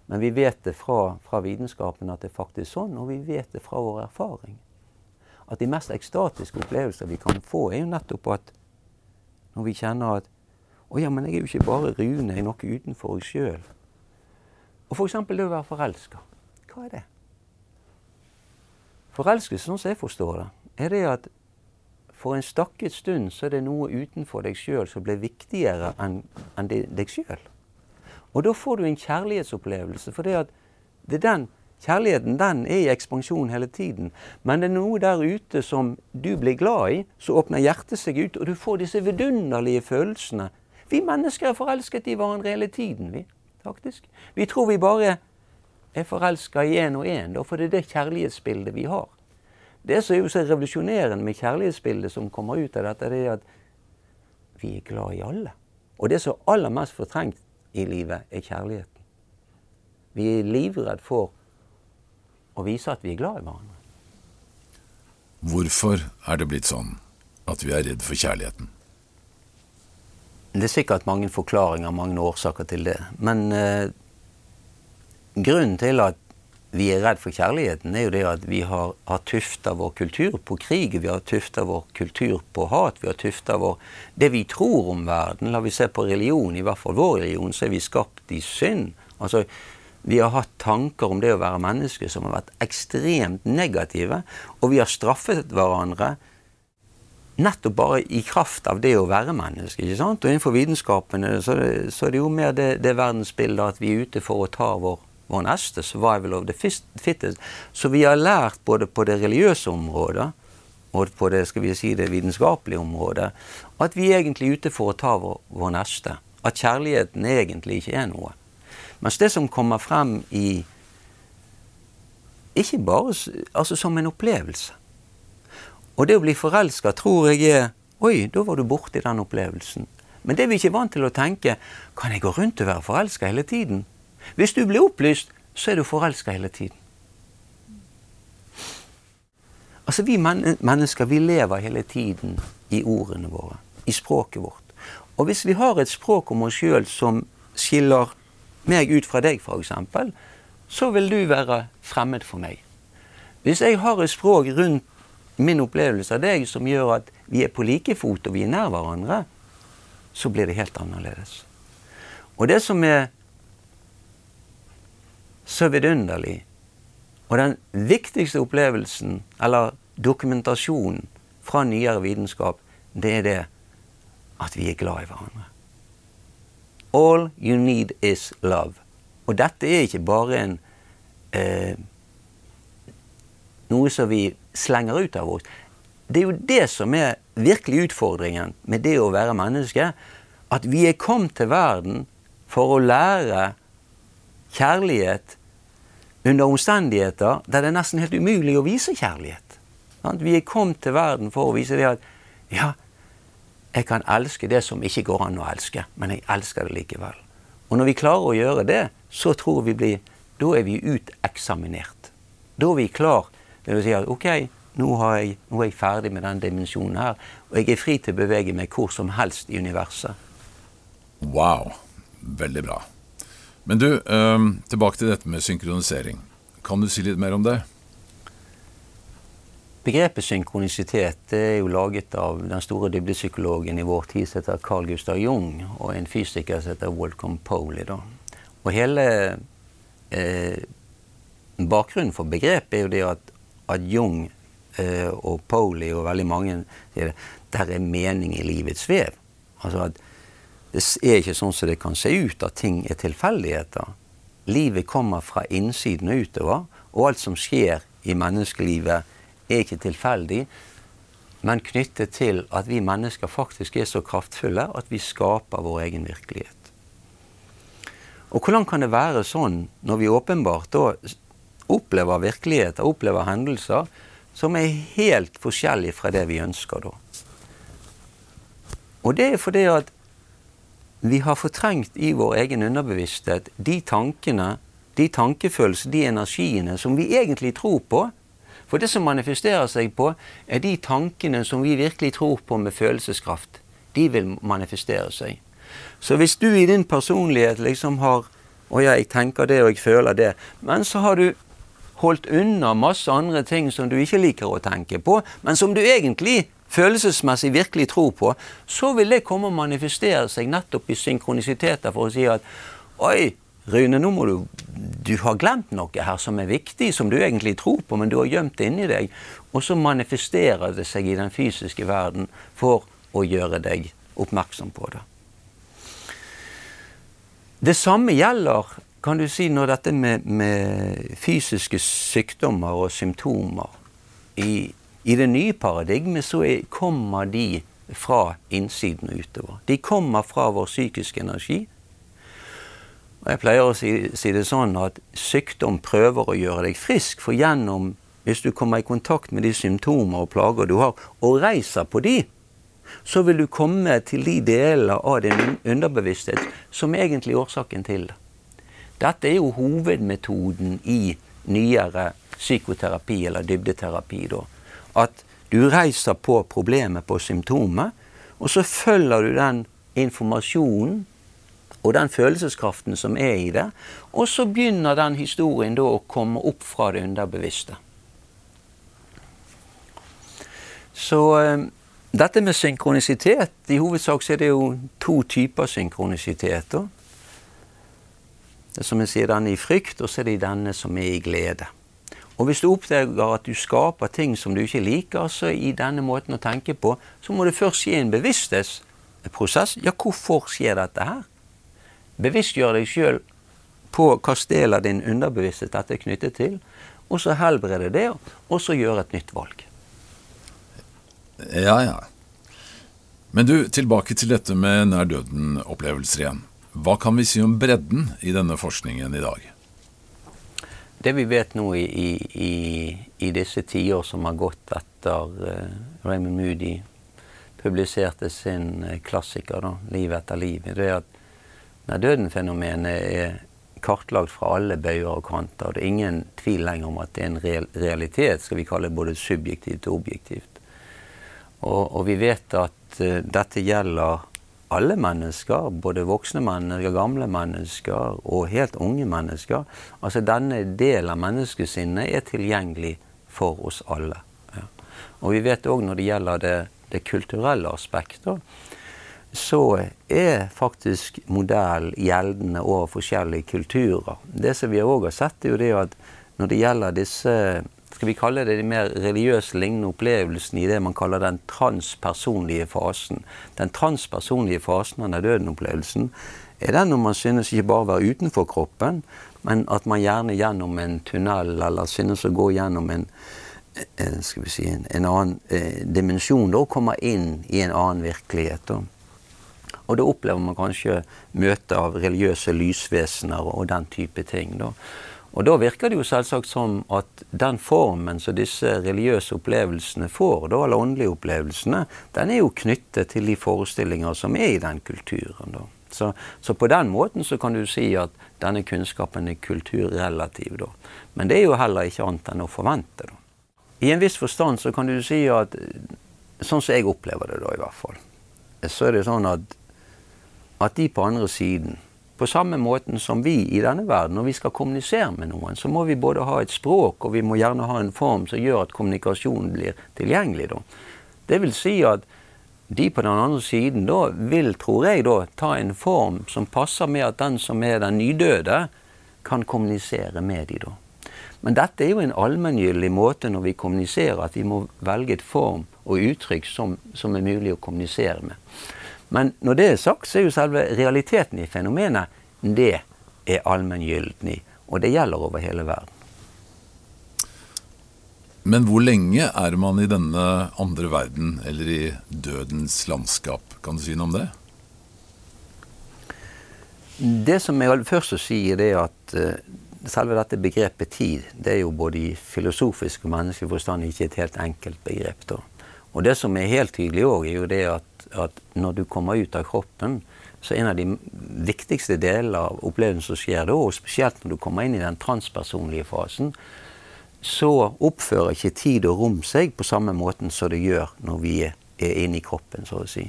Men vi vet det fra, fra vitenskapen at det er faktisk sånn, og vi vet det fra vår erfaring. At de mest ekstatiske opplevelser vi kan få, er jo nettopp at når vi kjenner at å ja, men jeg er jo ikke bare Rune, jeg er noe utenfor meg sjøl. Og f.eks. det å være forelska. Hva er det? Forelskelse, sånn som jeg forstår det, er det at for en stakket stund så er det noe utenfor deg sjøl som blir viktigere enn en deg sjøl. Og da får du en kjærlighetsopplevelse. For det er den kjærligheten den er i ekspansjon hele tiden. Men det er noe der ute som du blir glad i, så åpner hjertet seg ut, og du får disse vidunderlige følelsene vi mennesker er forelsket i hverandre hele tiden, vi. faktisk. Vi tror vi bare er forelska i én og én, for det er det kjærlighetsbildet vi har. Det som er jo så revolusjonerende med kjærlighetsbildet som kommer ut av dette, det er at vi er glad i alle. Og det som er aller mest fortrengt i livet, er kjærligheten. Vi er livredd for å vise at vi er glad i hverandre. Hvorfor er det blitt sånn at vi er redd for kjærligheten? Det er sikkert mange forklaringer, mange årsaker til det. Men eh, grunnen til at vi er redd for kjærligheten, er jo det at vi har, har tufta vår kultur på krig. Vi har tufta vår kultur på hat. Vi har tufta vår Det vi tror om verden. La vi se på religion, i hvert fall vår religion, så er vi skapt i synd. Altså, vi har hatt tanker om det å være menneske som har vært ekstremt negative. Og vi har straffet hverandre nettopp bare i kraft av det å være menneske. ikke sant? Og innenfor vitenskapene så, så er det jo mer det, det verdensbildet at vi er ute for å ta vår, vår neste, survival of the fittest. Så vi har lært både på det religiøse området og på det skal vi si, det vitenskapelige området at vi er egentlig ute for å ta vår, vår neste. At kjærligheten egentlig ikke er noe. Mens det som kommer frem i Ikke bare altså som en opplevelse. Og det å bli forelska tror jeg er Oi, da var du borti den opplevelsen. Men det er vi ikke vant til å tenke. Kan jeg gå rundt og være forelska hele tiden? Hvis du blir opplyst, så er du forelska hele tiden. Altså, Vi mennesker vi lever hele tiden i ordene våre. i språket vårt. Og hvis vi har et språk om oss sjøl som skiller meg ut fra deg, f.eks., så vil du være fremmed for meg. Hvis jeg har et språk rundt min opplevelse av deg som gjør at vi er på like fot og vi er nær hverandre, så blir det helt annerledes. Og det som er så vidunderlig, og den viktigste opplevelsen, eller dokumentasjonen fra nyere vitenskap, det er det at vi er glad i hverandre. All you need is love. Og dette er ikke bare en eh, noe som vi slenger ut av oss. Det er jo det som er virkelig utfordringen med det å være menneske. At vi er kommet til verden for å lære kjærlighet under omstendigheter der det er nesten helt umulig å vise kjærlighet. Vi er kommet til verden for å vise det at ja, jeg kan elske det som ikke går an å elske, men jeg elsker det likevel. Og når vi klarer å gjøre det, så tror vi blir Da er vi uteksaminert. Da er vi klar det vil si at ok, nå, jeg, nå, er jeg ferdig med den dimensjonen her, og jeg er fri til å bevege meg hvor som helst i universet. Wow. Veldig bra. Men du, um, tilbake til dette med synkronisering. Kan du si litt mer om det? Begrepet synkronisitet er jo laget av den store dybdepsykologen i vår tid som heter Carl Gustav Jung, og en fysiker som heter Walcom Poley. Og hele eh, bakgrunnen for begrepet er jo det at at Jung eh, og Pauli og veldig mange sier der er mening i livets vev. Altså at det er ikke sånn som det kan se ut, at ting er tilfeldigheter. Livet kommer fra innsiden og utover, og alt som skjer i menneskelivet, er ikke tilfeldig, men knyttet til at vi mennesker faktisk er så kraftfulle at vi skaper vår egen virkelighet. Og hvordan kan det være sånn når vi åpenbart da opplever virkeligheter, opplever hendelser som er helt forskjellige fra det vi ønsker da. Og det er fordi at vi har fortrengt i vår egen underbevissthet de tankene, de tankefølelsene, de energiene som vi egentlig tror på. For det som manifesterer seg på, er de tankene som vi virkelig tror på med følelseskraft. De vil manifestere seg. Så hvis du i din personlighet liksom har Å ja, jeg tenker det, og jeg føler det. Men så har du holdt unna masse andre ting som du ikke liker å tenke på, men som du egentlig følelsesmessig virkelig tror på, så vil det komme og manifestere seg nettopp i synkronisiteter for å si at Oi, Rune, nå må du Du har glemt noe her som er viktig, som du egentlig tror på, men du har gjemt det inni deg. Og så manifesterer det seg i den fysiske verden for å gjøre deg oppmerksom på det. Det samme gjelder kan du si når dette med, med fysiske sykdommer og symptomer i, i, det nye paradigmet så er, kommer de fra innsiden og utover. De kommer fra vår psykiske energi. Og Jeg pleier å si, si det sånn at sykdom prøver å gjøre deg frisk, for gjennom hvis du kommer i kontakt med de symptomer og plager du har, og reiser på de, så vil du komme til de deler av din underbevissthet som er egentlig årsaken til det. Dette er jo hovedmetoden i nyere psykoterapi eller dybdeterapi. Da. At du reiser på problemet, på symptomet, og så følger du den informasjonen og den følelseskraften som er i det, og så begynner den historien da å komme opp fra det underbevisste. Så eh, dette med synkronisitet I hovedsak så er det jo to typer synkronisitet. Da. Det som jeg sier, den er i frykt, og så er det denne som er i glede. Og hvis du oppdager at du skaper ting som du ikke liker, så i denne måten å tenke på, så må det først skje en bevissthetsprosess. Ja, hvorfor skjer dette her? Bevisstgjør deg sjøl på del av din underbevissthet dette er knyttet til, og så helbrede det, og så gjøre et nytt valg. Ja, ja. Men du, tilbake til dette med nær døden-opplevelser igjen. Hva kan vi si om bredden i denne forskningen i dag? Det vi vet nå i, i, i disse tiår som har gått etter uh, Raymond Moody publiserte sin uh, klassiker, da, 'Liv etter liv', det er at når døden-fenomenet er kartlagt fra alle bøyer og kanter. Det er ingen tvil lenger om at det er en realitet, skal vi kalle det både subjektivt og objektivt. Og, og vi vet at uh, dette gjelder alle mennesker, både voksne mennesker, gamle mennesker og helt unge mennesker. Altså denne delen av menneskesinnet er tilgjengelig for oss alle. Ja. Og vi vet òg når det gjelder det, det kulturelle aspektet, så er faktisk modell gjeldende over forskjellige kulturer. Det som vi òg har sett, er jo det at når det gjelder disse skal vi kalle det de mer religiøse lignende opplevelsene i det man kaller den transpersonlige fasen. Den transpersonlige fasen av døden-opplevelsen er den når man synes ikke bare å være utenfor kroppen, men at man gjerne gjennom en tunnel eller synes å gå gjennom en, en skal vi si, en, en annen eh, dimensjon da, kommer inn i en annen virkelighet. Da. Og da opplever man kanskje møte av religiøse lysvesener og den type ting. da. Og da virker det jo selvsagt som at den formen som disse religiøse opplevelsene får, da, eller åndelige opplevelsene, den er jo knyttet til de forestillinger som er i den kulturen. da. Så, så, på den måten så kan du si at denne kunnskapen er kulturrelativ. da. Men det er jo heller ikke annet enn å forvente. da. I en viss forstand så kan du si at sånn som jeg opplever det da, i hvert fall, så er det sånn at, at de på andre siden på samme måten som vi i denne verden, når vi skal kommunisere med noen, så må vi både ha et språk, og vi må gjerne ha en form som gjør at kommunikasjonen blir tilgjengelig. Da. Det vil si at de på den andre siden da vil, tror jeg, da, ta en form som passer med at den som er den nydøde, kan kommunisere med de da. Men dette er jo en allmenngyldig måte når vi kommuniserer, at vi må velge et form og uttrykk som, som er mulig å kommunisere med. Men når det er sagt, så er jo selve realiteten i fenomenet det er allmenngyldig. Og det gjelder over hele verden. Men hvor lenge er man i denne andre verden, eller i dødens landskap? Kan du si noe om det? Det som jeg først vil si, er at uh, selve dette begrepet tid, det er jo både i filosofisk og menneskelig forstand ikke et helt enkelt begrep. Da. Og det som er helt tydelig òg, er jo det at at når du kommer ut av kroppen, så en av de viktigste delene av opplevelsen som skjer da, og spesielt når du kommer inn i den transpersonlige fasen, så oppfører ikke tid og rom seg på samme måten som det gjør når vi er inne i kroppen, så å si.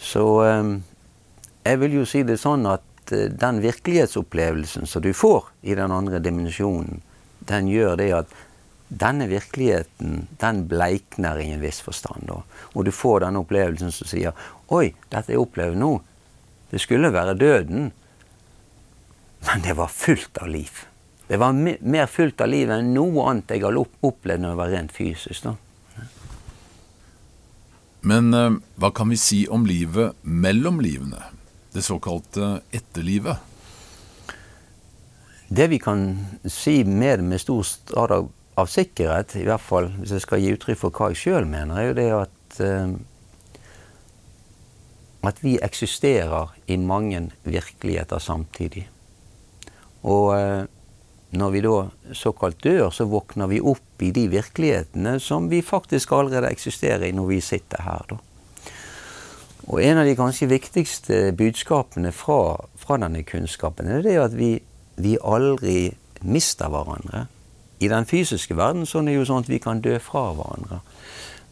Så ehm, jeg vil jo si det sånn at eh, den virkelighetsopplevelsen som du får i den andre dimensjonen, den gjør det at denne virkeligheten den bleikner i en viss forstand. Da. Og du får denne opplevelsen som sier Oi, dette jeg opplever nå, det skulle være døden, men det var fullt av liv. Det var mer fullt av liv enn noe annet jeg har opplevd når det var rent fysisk. Da. Men uh, hva kan vi si om livet mellom livene? Det såkalte etterlivet? Det vi kan si med, med stor grad av av sikkerhet, i hvert fall hvis jeg skal gi uttrykk for hva jeg sjøl mener, er jo det at uh, at vi eksisterer i mange virkeligheter samtidig. Og uh, når vi da såkalt dør, så våkner vi opp i de virkelighetene som vi faktisk allerede eksisterer i når vi sitter her. da. Og en av de kanskje viktigste budskapene fra, fra denne kunnskapen er det at vi, vi aldri mister hverandre. I den fysiske verden sånn er det jo sånn at vi kan dø fra hverandre.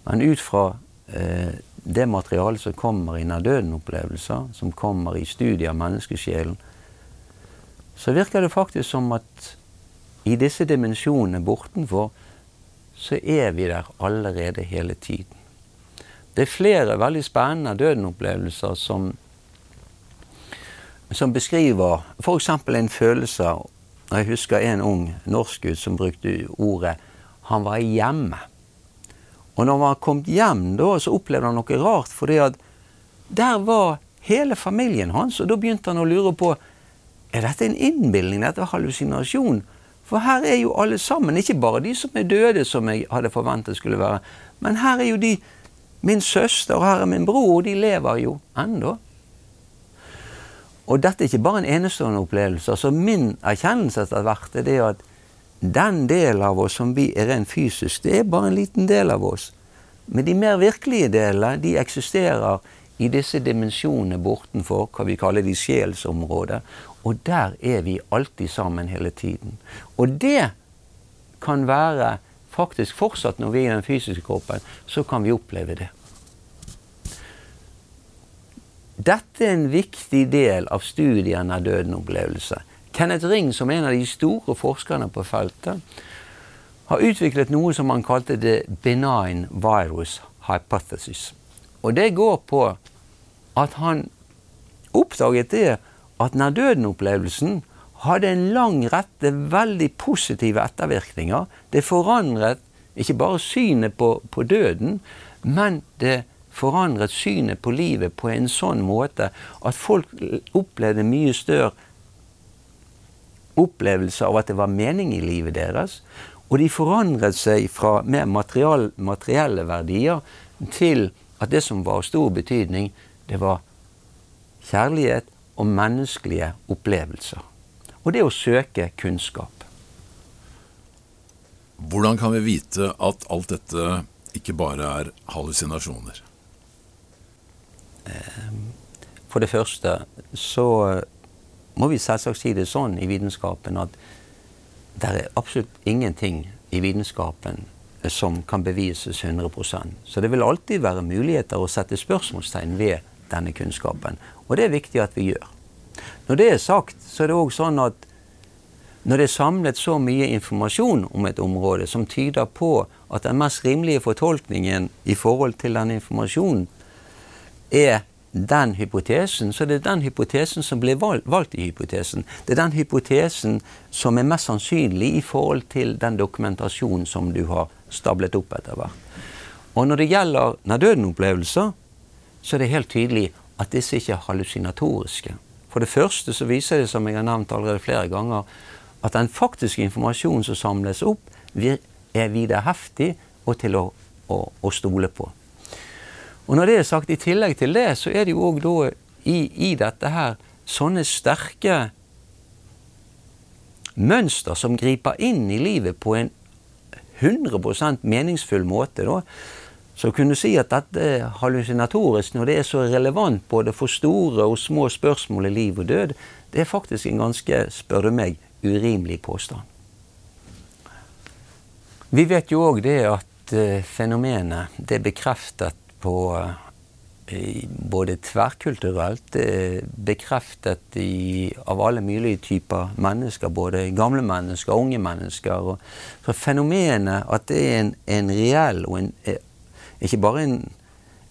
Men ut fra eh, det materialet som kommer i nær-døden-opplevelser, som kommer i studier av menneskesjelen, så virker det faktisk som at i disse dimensjonene bortenfor, så er vi der allerede hele tiden. Det er flere veldig spennende døden-opplevelser som, som beskriver f.eks. en følelse jeg husker en ung norskgutt som brukte ordet 'han var hjemme'. Og når han var kommet hjem, da, så opplevde han noe rart. For der var hele familien hans, og da begynte han å lure på er dette en innbilning, dette er hallusinasjon. For her er jo alle sammen, ikke bare de som er døde, som jeg hadde forventet skulle være, men her er jo de min søster, og her er min bror, og de lever jo ennå. Og dette er ikke bare en enestående opplevelse. altså Min erkjennelse etter hvert er det at den delen av oss som vi er rent fysisk, det er bare en liten del av oss. Men de mer virkelige delene de eksisterer i disse dimensjonene bortenfor hva vi kaller de sjelsområder. Og der er vi alltid sammen hele tiden. Og det kan være faktisk fortsatt når vi er i den fysiske kroppen, så kan vi oppleve det. Dette er en viktig del av studien av døden-opplevelse. Kenneth Ring, som er en av de store forskerne på feltet, har utviklet noe som han kalte the benign virus hypothesis. Og det går på at han oppdaget det at nær døden-opplevelsen hadde en lang rette veldig positive ettervirkninger. Det forandret ikke bare synet på, på døden, men det forandret synet på livet på en sånn måte at folk opplevde mye større opplevelse av at det var mening i livet deres. Og de forandret seg fra mer material, materielle verdier til at det som var av stor betydning, det var kjærlighet og menneskelige opplevelser. Og det å søke kunnskap. Hvordan kan vi vite at alt dette ikke bare er hallusinasjoner? Ehm, for det første så må vi selvsagt si det sånn i vitenskapen at det er absolutt ingenting i vitenskapen som kan bevises 100% Så det vil alltid være muligheter å sette spørsmålstegn ved denne kunnskapen. Og det er viktig at vi gjør. Når det er sagt, så er det òg sånn at når det er samlet så mye informasjon om et område som tyder på at den mest rimelige fortolkningen i forhold til den informasjonen er den hypotesen, så det er den hypotesen som blir valgt i hypotesen. Det er den hypotesen som er mest sannsynlig i forhold til den dokumentasjonen som du har stablet opp etter hvert. Og når det gjelder nær-døden-opplevelser, så er det helt tydelig at disse ikke er hallusinatoriske. For det første så viser det, som jeg har nevnt allerede flere ganger, at den faktiske informasjonen som samles opp, er vederheftig og til å, å, å stole på. Og når det er sagt, i tillegg til det, så er det jo òg da i, i, dette her sånne sterke mønster som griper inn i livet på en 100% meningsfull måte. da, Så kunne si at dette er hallusinatorisk når det er så relevant både for store og små spørsmål i liv og død, det er faktisk en ganske, spør du meg, urimelig påstand. Vi vet jo òg det at uh, fenomenet det er bekreftet på både tverrkulturelt, bekreftet i, av alle mulige typer mennesker. Både gamle mennesker og unge mennesker. så fenomenet at det er en, en reell og en, eh, Ikke bare en,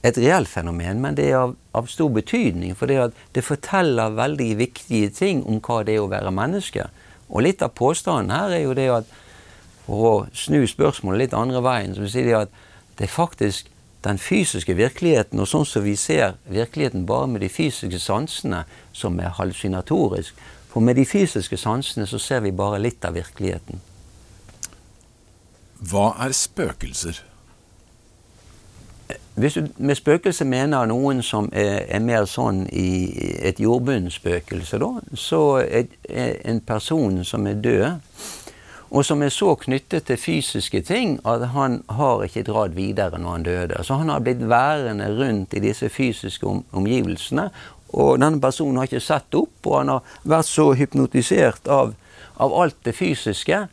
et reelt fenomen, men det er av, av stor betydning. For det, det forteller veldig viktige ting om hva det er å være menneske. Og litt av påstanden her er jo det at for å snu spørsmålet litt andre veien, så vil si det at det faktisk den fysiske virkeligheten, og sånn som vi ser virkeligheten bare med de fysiske sansene, som er hallusinatorisk. For med de fysiske sansene så ser vi bare litt av virkeligheten. Hva er spøkelser? Hvis du med spøkelse mener noen som er, er mer sånn i et jordbunnspøkelse, da, så er en person som er død, og som er så knyttet til fysiske ting at han har ikke dratt videre når han døde. Så han har blitt værende rundt i disse fysiske om, omgivelsene. Og denne personen har ikke sett opp, og han har vært så hypnotisert av, av alt det fysiske.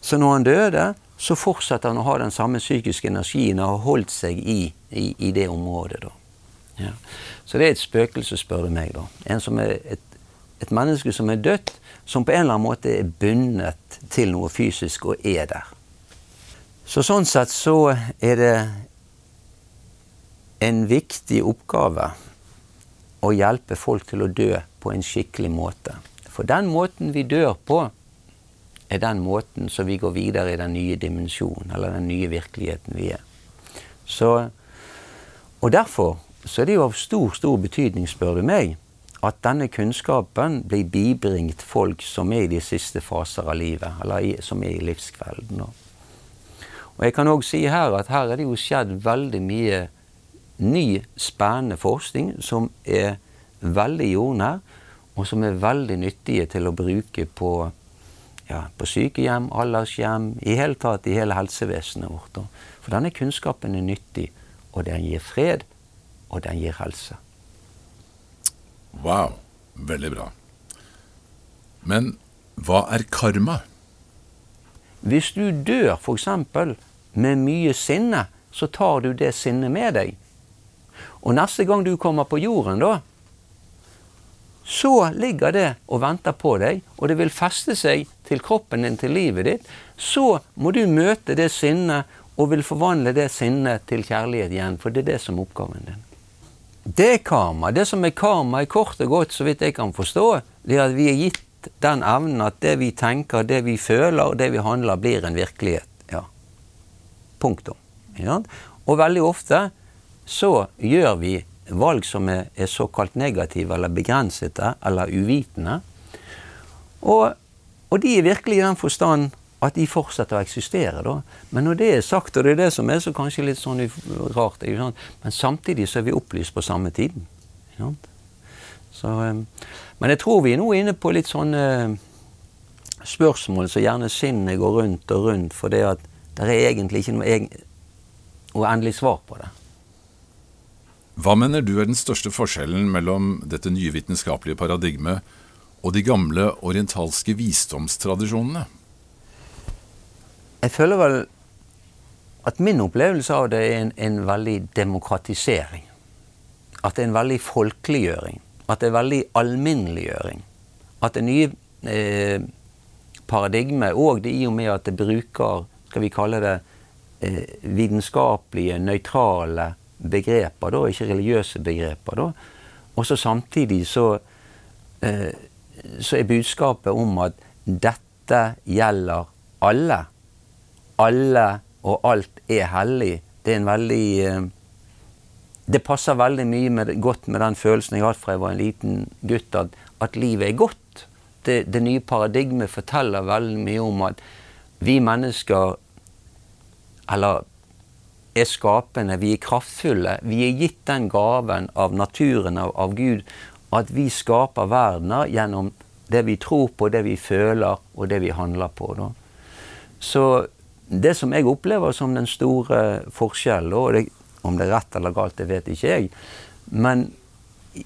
Så når han døde, så fortsetter han å ha den samme psykiske energien og har holdt seg i, i, i det området. da. Ja. Så det er et spøkelse, spør du meg. da. En som er et, et menneske som er dødt, som på en eller annen måte er bundet til noe fysisk og er der. Så sånn sett så er det en viktig oppgave å hjelpe folk til å dø på en skikkelig måte. For den måten vi dør på, er den måten som vi går videre i den nye dimensjonen, eller den nye virkeligheten vi er. Så, og derfor så er det jo av stor, stor betydning, spør du meg, at denne kunnskapen blir bibringt folk som er i de siste faser av livet, eller som er i livskvelden. Og jeg kan òg si her at her er det jo skjedd veldig mye ny, spennende forskning som er veldig jordnær, og som er veldig nyttige til å bruke på, ja, på sykehjem, aldershjem, i hele tatt i hele helsevesenet vårt. For denne kunnskapen er nyttig, og den gir fred, og den gir helse. Wow. Veldig bra. Men hva er karma? Hvis du dør f.eks. med mye sinne, så tar du det sinnet med deg. Og neste gang du kommer på jorden, da, så ligger det og venter på deg, og det vil feste seg til kroppen din, til livet ditt. Så må du møte det sinnet og vil forvandle det sinnet til kjærlighet igjen, for det er det som er oppgaven din. Det er karma. Det som er karma, er kort og godt, så vidt jeg kan forstå, det er at vi er gitt den evnen at det vi tenker, det vi føler, og det vi handler, blir en virkelighet. Ja. Punktum. Ja. Og veldig ofte så gjør vi valg som er, er såkalt negative eller begrensede eller uvitende. Og, og, de er virkelig i den forstand at de fortsetter å eksistere. da. Men når det er sagt, og det er det som er så kanskje litt sånn rart, men samtidig så er vi opplyst på samme tiden. Så, ehm, men jeg tror vi er nå inne på litt sånne spørsmål så gjerne sinnet går rundt og rundt, for det at det er egentlig ikke noe uendelig svar på det. Hva mener du er den største forskjellen mellom dette nye vitenskapelige paradigmet og de gamle orientalske visdomstradisjonene? Jeg føler vel at min opplevelse av det er en, en veldig demokratisering. At det er en veldig folkeliggjøring. At det er veldig alminneliggjøring. At det nye eh, paradigmet, og det i og med at det bruker, skal vi kalle det, eh, vitenskapelige, nøytrale begreper, da, ikke religiøse begreper. da. Og så samtidig så, eh, så er budskapet om at dette gjelder alle. Alle og alt er hellig. Det er en veldig eh, Det passer veldig mye med, godt med den følelsen jeg hadde fra jeg var en liten gutt, at, at livet er godt. Det, det nye paradigmet forteller veldig mye om at vi mennesker, eller er skapende, vi er kraftfulle. Vi er gitt den gaven av naturen, av, av Gud, at vi skaper verdener gjennom det vi tror på, det vi føler, og det vi handler på. Da. Så det som jeg opplever som den store forskjellen, og det, om det er rett eller galt, det vet ikke jeg, men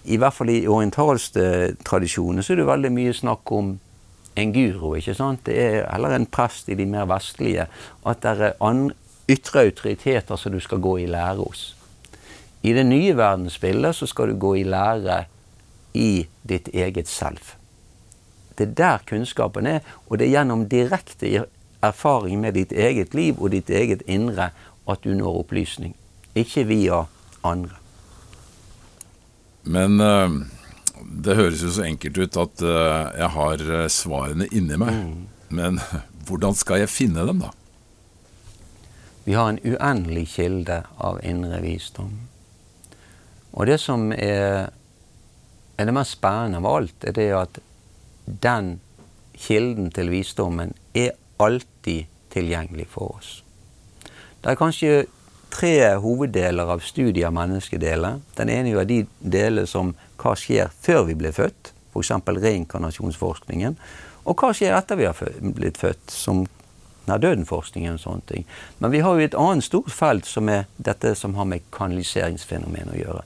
i hvert fall i orientalske tradisjoner så er det veldig mye snakk om en guru. ikke sant? Det er heller en prest i de mer vestlige. At det er ytre autoriteter som du skal gå i lære hos. I det nye verdensbildet så skal du gå i lære i ditt eget selv. Det er der kunnskapen er, og det er gjennom direkte erfaring med ditt eget liv og ditt eget indre at du når opplysning. Ikke via andre. Men uh, det høres jo så enkelt ut at uh, jeg har uh, svarene inni meg. Mm. Men hvordan skal jeg finne dem, da? Vi har en uendelig kilde av indre visdom. Og det som er, er det mest spennende av alt, er det at den kilden til visdommen er alltid tilgjengelig for oss. Det er kanskje tre hoveddeler av studiet av menneskedeler. Den ene er de deler som hva skjer før vi blir født, f.eks. reinkarnasjonsforskningen. Og hva skjer etter vi har blitt født, som nær-døden-forskningen og sånne ting. Men vi har jo et annet stort felt som er dette som har med kanaliseringsfenomen å gjøre.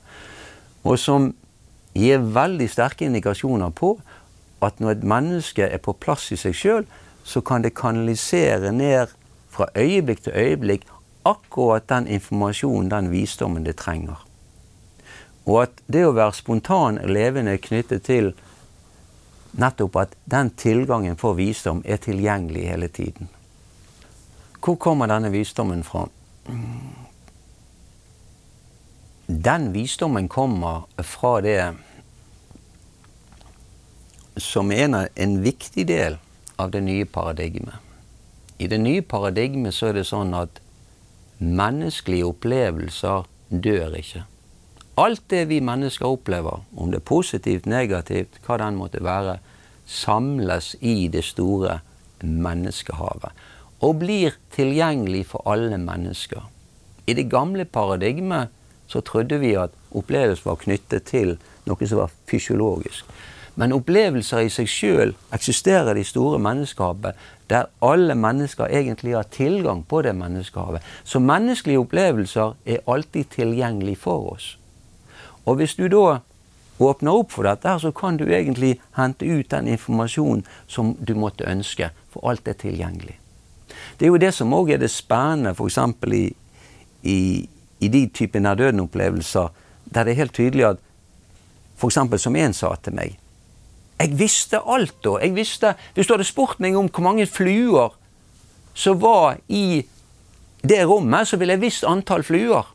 Og som gir veldig sterke indikasjoner på at når et menneske er på plass i seg sjøl, så kan det kanalisere ned fra øyeblikk til øyeblikk akkurat den informasjonen, den visdommen det trenger. Og at det å være spontan levende er knyttet til nettopp at den tilgangen for visdom er tilgjengelig hele tiden. Hvor kommer denne visdommen fra? Den visdommen kommer fra det som er en viktig del av det nye paradigmet. I det nye paradigmet så er det sånn at menneskelige opplevelser dør ikke. Alt det vi mennesker opplever, om det er positivt, negativt, hva den måtte være, samles i det store menneskehavet og blir tilgjengelig for alle mennesker. I det gamle paradigmet så trodde vi at opplevelser var knyttet til noe som var fysiologisk. Men opplevelser i seg sjøl eksisterer i det store menneskehavet, der alle mennesker egentlig har tilgang på det menneskehavet. Så menneskelige opplevelser er alltid tilgjengelig for oss. Og hvis du da åpner opp for dette, så kan du egentlig hente ut den informasjonen som du måtte ønske, for alt er tilgjengelig. Det er jo det som òg er det spennende f.eks. I, i, i de typer nær-døden-opplevelser, der det er helt tydelig at f.eks. som en sa til meg Jeg visste alt da. Jeg visste, Hvis du hadde spurt meg om hvor mange fluer som var i det rommet, så ville jeg visst antall fluer.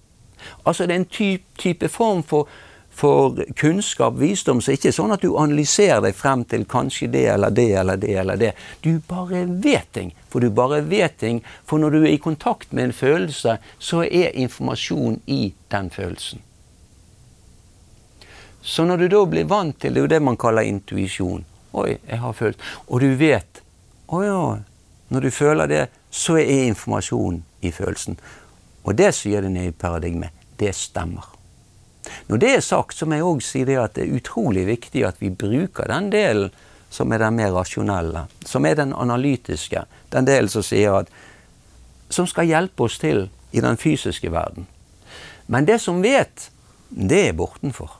Altså det er en type, type form for, for kunnskap, visdom, som ikke er sånn at du analyserer deg frem til kanskje det eller det eller det eller det. Du bare vet ting. For du bare vet ting. For når du er i kontakt med en følelse, så er informasjon i den følelsen. Så når du da blir vant til det, er jo det man kaller intuisjon. Oi, jeg har følt Og du vet Å ja. Når du føler det, så er informasjonen i følelsen. Og det sier det nye paradigmet. Det stemmer. Når det er sagt, så må jeg òg si det at det er utrolig viktig at vi bruker den delen som er den mer rasjonelle, som er den analytiske. Den delen som sier at Som skal hjelpe oss til i den fysiske verden. Men det som vet, det er bortenfor.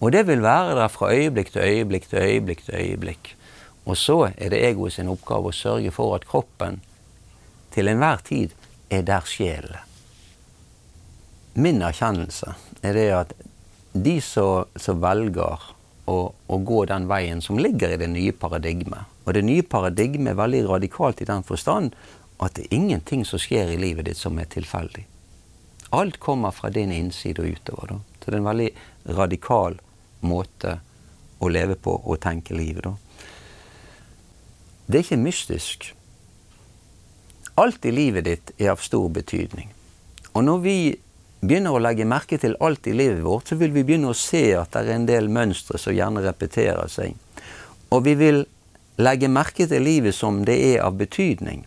Og det vil være der fra øyeblikk til øyeblikk til øyeblikk til øyeblikk. Og så er det egoet sin oppgave å sørge for at kroppen til enhver tid er der sjelen Min erkjennelse er det at de som velger å, å, gå den veien som ligger i det nye paradigmet Og det nye paradigmet er veldig radikalt i den forstand at det er ingenting som skjer i livet ditt som er tilfeldig. Alt kommer fra din innside og utover. Da. Så det er en veldig radikal måte å leve på og tenke livet, da. Det er ikke mystisk. Alt i livet ditt er av stor betydning. Og når vi begynner å legge merke til alt i livet vårt, så vil vi begynne å se at det er en del mønstre som gjerne repeterer seg. Og vi vil legge merke til livet som det er av betydning.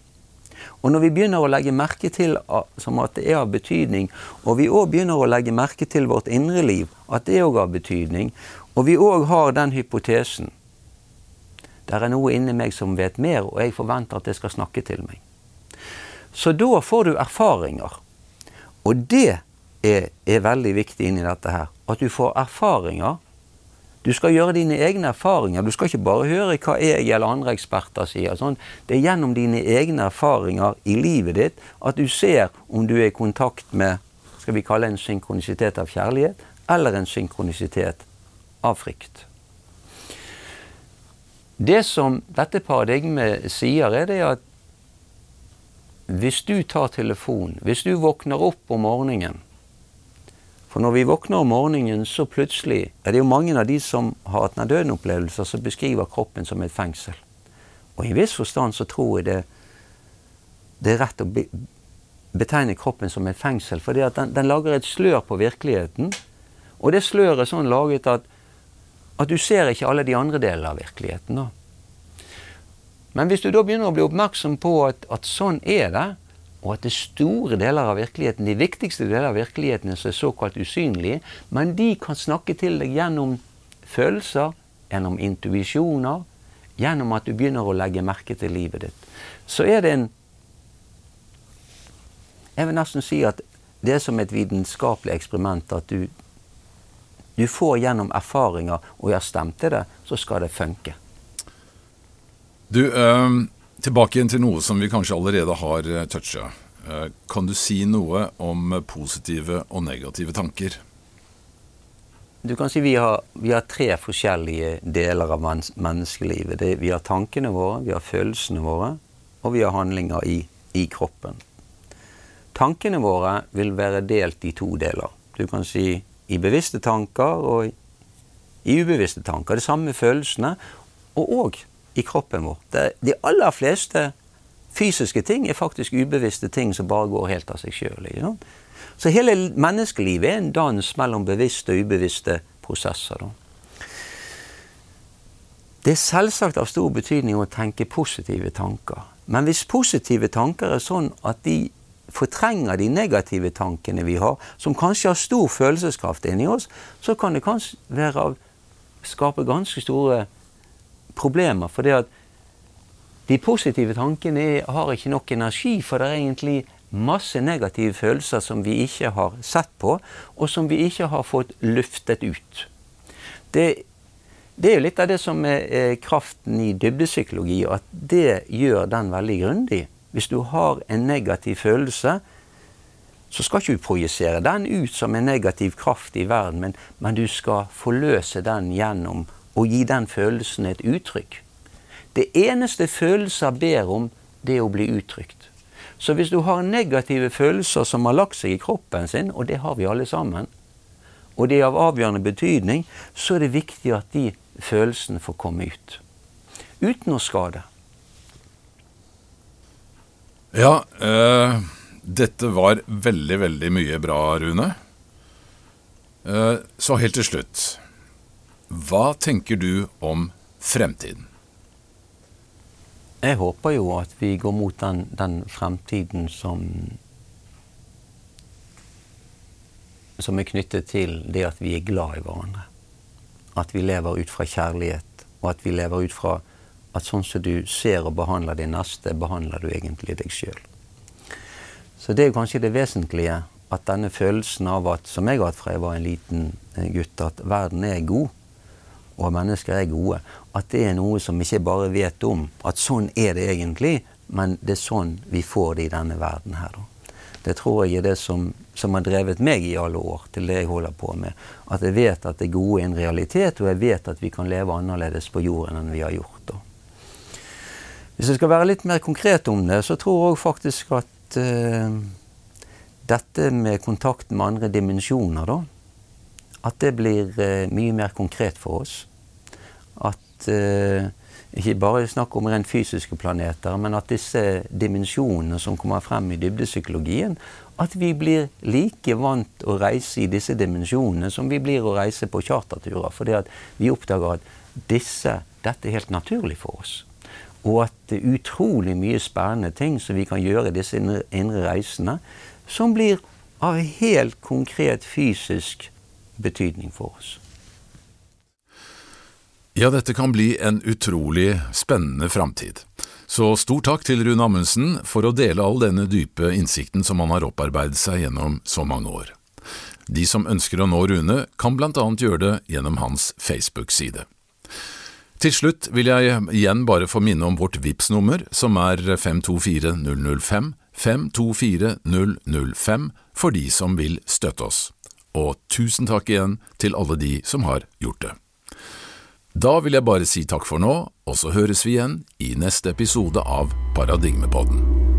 Og når vi begynner å legge merke til som at det er av betydning, og vi òg begynner å legge merke til vårt indre liv, at det òg av betydning, og vi òg har den hypotesen Det er noe inni meg som vet mer, og jeg forventer at det skal snakke til meg. Så da får du erfaringer. Og det er, er veldig viktig inni dette her. At du får erfaringer du skal gjøre dine egne erfaringer. Du skal ikke bare høre hva jeg eller andre eksperter sier. Sånn. Det er gjennom dine egne erfaringer i livet ditt at du ser om du er i kontakt med skal vi kalle en synkronisitet av kjærlighet eller en synkronisitet av frykt. Det som dette paradigmet sier, er det at hvis du tar telefonen, hvis du våkner opp om morgenen for når vi våkner om morgenen, så plutselig er det jo mange av de som har hatt nær-døden-opplevelser, som beskriver kroppen som et fengsel. Og i en viss forstand så tror jeg det, det er rett å be, betegne kroppen som et fengsel. For den, den, lager et slør på virkeligheten. Og det sløret er sånn laget at, at du ser ikke alle de andre delene av virkeligheten. Da. Men hvis du da begynner å bli oppmerksom på at, at sånn er det, og at det store deler av virkeligheten, de viktigste deler av virkeligheten er såkalt usynlige, men de kan snakke til deg gjennom følelser, gjennom intuisjoner, gjennom at du begynner å legge merke til livet ditt. Så er det en Jeg vil nesten si at det er som et vitenskapelig eksperiment at du, du får gjennom erfaringer Og ja, stemte det, så skal det funke. Du, øh Tilbake til noe som vi kanskje allerede har eh, toucha. Eh, kan du si noe om positive og negative tanker? Du kan si Vi har, vi har tre forskjellige deler av menneskelivet. Det, vi har tankene våre, vi har følelsene våre, og vi har handlinger i, i kroppen. Tankene våre vil være delt i to deler. Du kan si i bevisste tanker og i ubevisste tanker. Det samme med følelsene. Og òg i kroppen vår. De aller fleste fysiske ting er faktisk ubevisste ting som bare går helt av seg sjøl. Så hele menneskelivet er en dans mellom bevisste og ubevisste prosesser. Da. Det er selvsagt av stor betydning å tenke positive tanker. Men hvis positive tanker er sånn at de fortrenger de negative tankene vi har, som kanskje har stor følelseskraft inni oss, så kan det kanskje være av, skape ganske store problemer. For det at de positive tankene har ikke nok energi, for det er egentlig masse negative følelser som vi ikke har sett på, og som vi ikke har fått luftet ut. Det, det er jo litt av det som er kraften i dybdepsykologi, at det gjør den veldig grundig. Hvis du har en negativ følelse, så skal ikke du projisere den ut som en negativ kraft i verden, men, men du skal forløse den gjennom og gi den følelsen et uttrykk. Det eneste følelser ber om, det er å bli uttrykt. Så hvis du har negative følelser som har lagt seg i kroppen sin, og det har vi alle sammen, og det er av avgjørende betydning, så er det viktig at de følelsene får komme ut. Uten å skade. Ja, øh, dette var veldig, veldig mye bra, Rune. Uh, så helt til slutt. Hva tenker du om fremtiden? Jeg håper jo at vi går mot den, den fremtiden som Som er knyttet til det at vi er glad i hverandre. At vi lever ut fra kjærlighet, og at vi lever ut fra at sånn som du ser og behandler din neste, behandler du egentlig deg sjøl. Så det er kanskje det vesentlige. At denne følelsen av at, som jeg har hatt fra jeg var en liten eh, gutt, at verden er god, og mennesker er gode, at det er noe som vi ikke bare vet om. At sånn er det egentlig, men det er sånn vi får det i denne verden her. Da. Det tror jeg er det som, som, har drevet meg i alle år til det jeg holder på med. At jeg vet at det gode er en realitet, og jeg vet at vi kan leve annerledes på jorden enn vi har gjort. Da. Hvis jeg skal være litt mer konkret om det, så tror jeg faktisk at uh, dette med kontakt med andre dimensjoner, da, at det blir uh, mye mer konkret for oss. At eh, ikke bare snakk om rent fysiske planeter, men at disse dimensjonene som kommer frem i dybdepsykologien, at vi blir like vant å reise i disse dimensjonene som vi blir å reise på charterturer. Fordi vi oppdager at disse, dette er helt naturlig for oss. Og at det er utrolig mye spennende ting som vi kan gjøre i disse indre, indre reisene, som blir av helt konkret fysisk betydning for oss. Ja, dette kan bli en utrolig spennende framtid. Så stor takk til Rune Amundsen for å dele all denne dype innsikten som han har opparbeidet seg gjennom så mange år. De som ønsker å nå Rune, kan blant annet gjøre det gjennom hans Facebook-side. Til slutt vil jeg igjen bare få minne om vårt VIPS nummer som er 524005, 524005 for de som vil støtte oss. Og tusen takk igjen til alle de som har gjort det. Da vil jeg bare si takk for nå, og så høres vi igjen i neste episode av Paradigmepodden.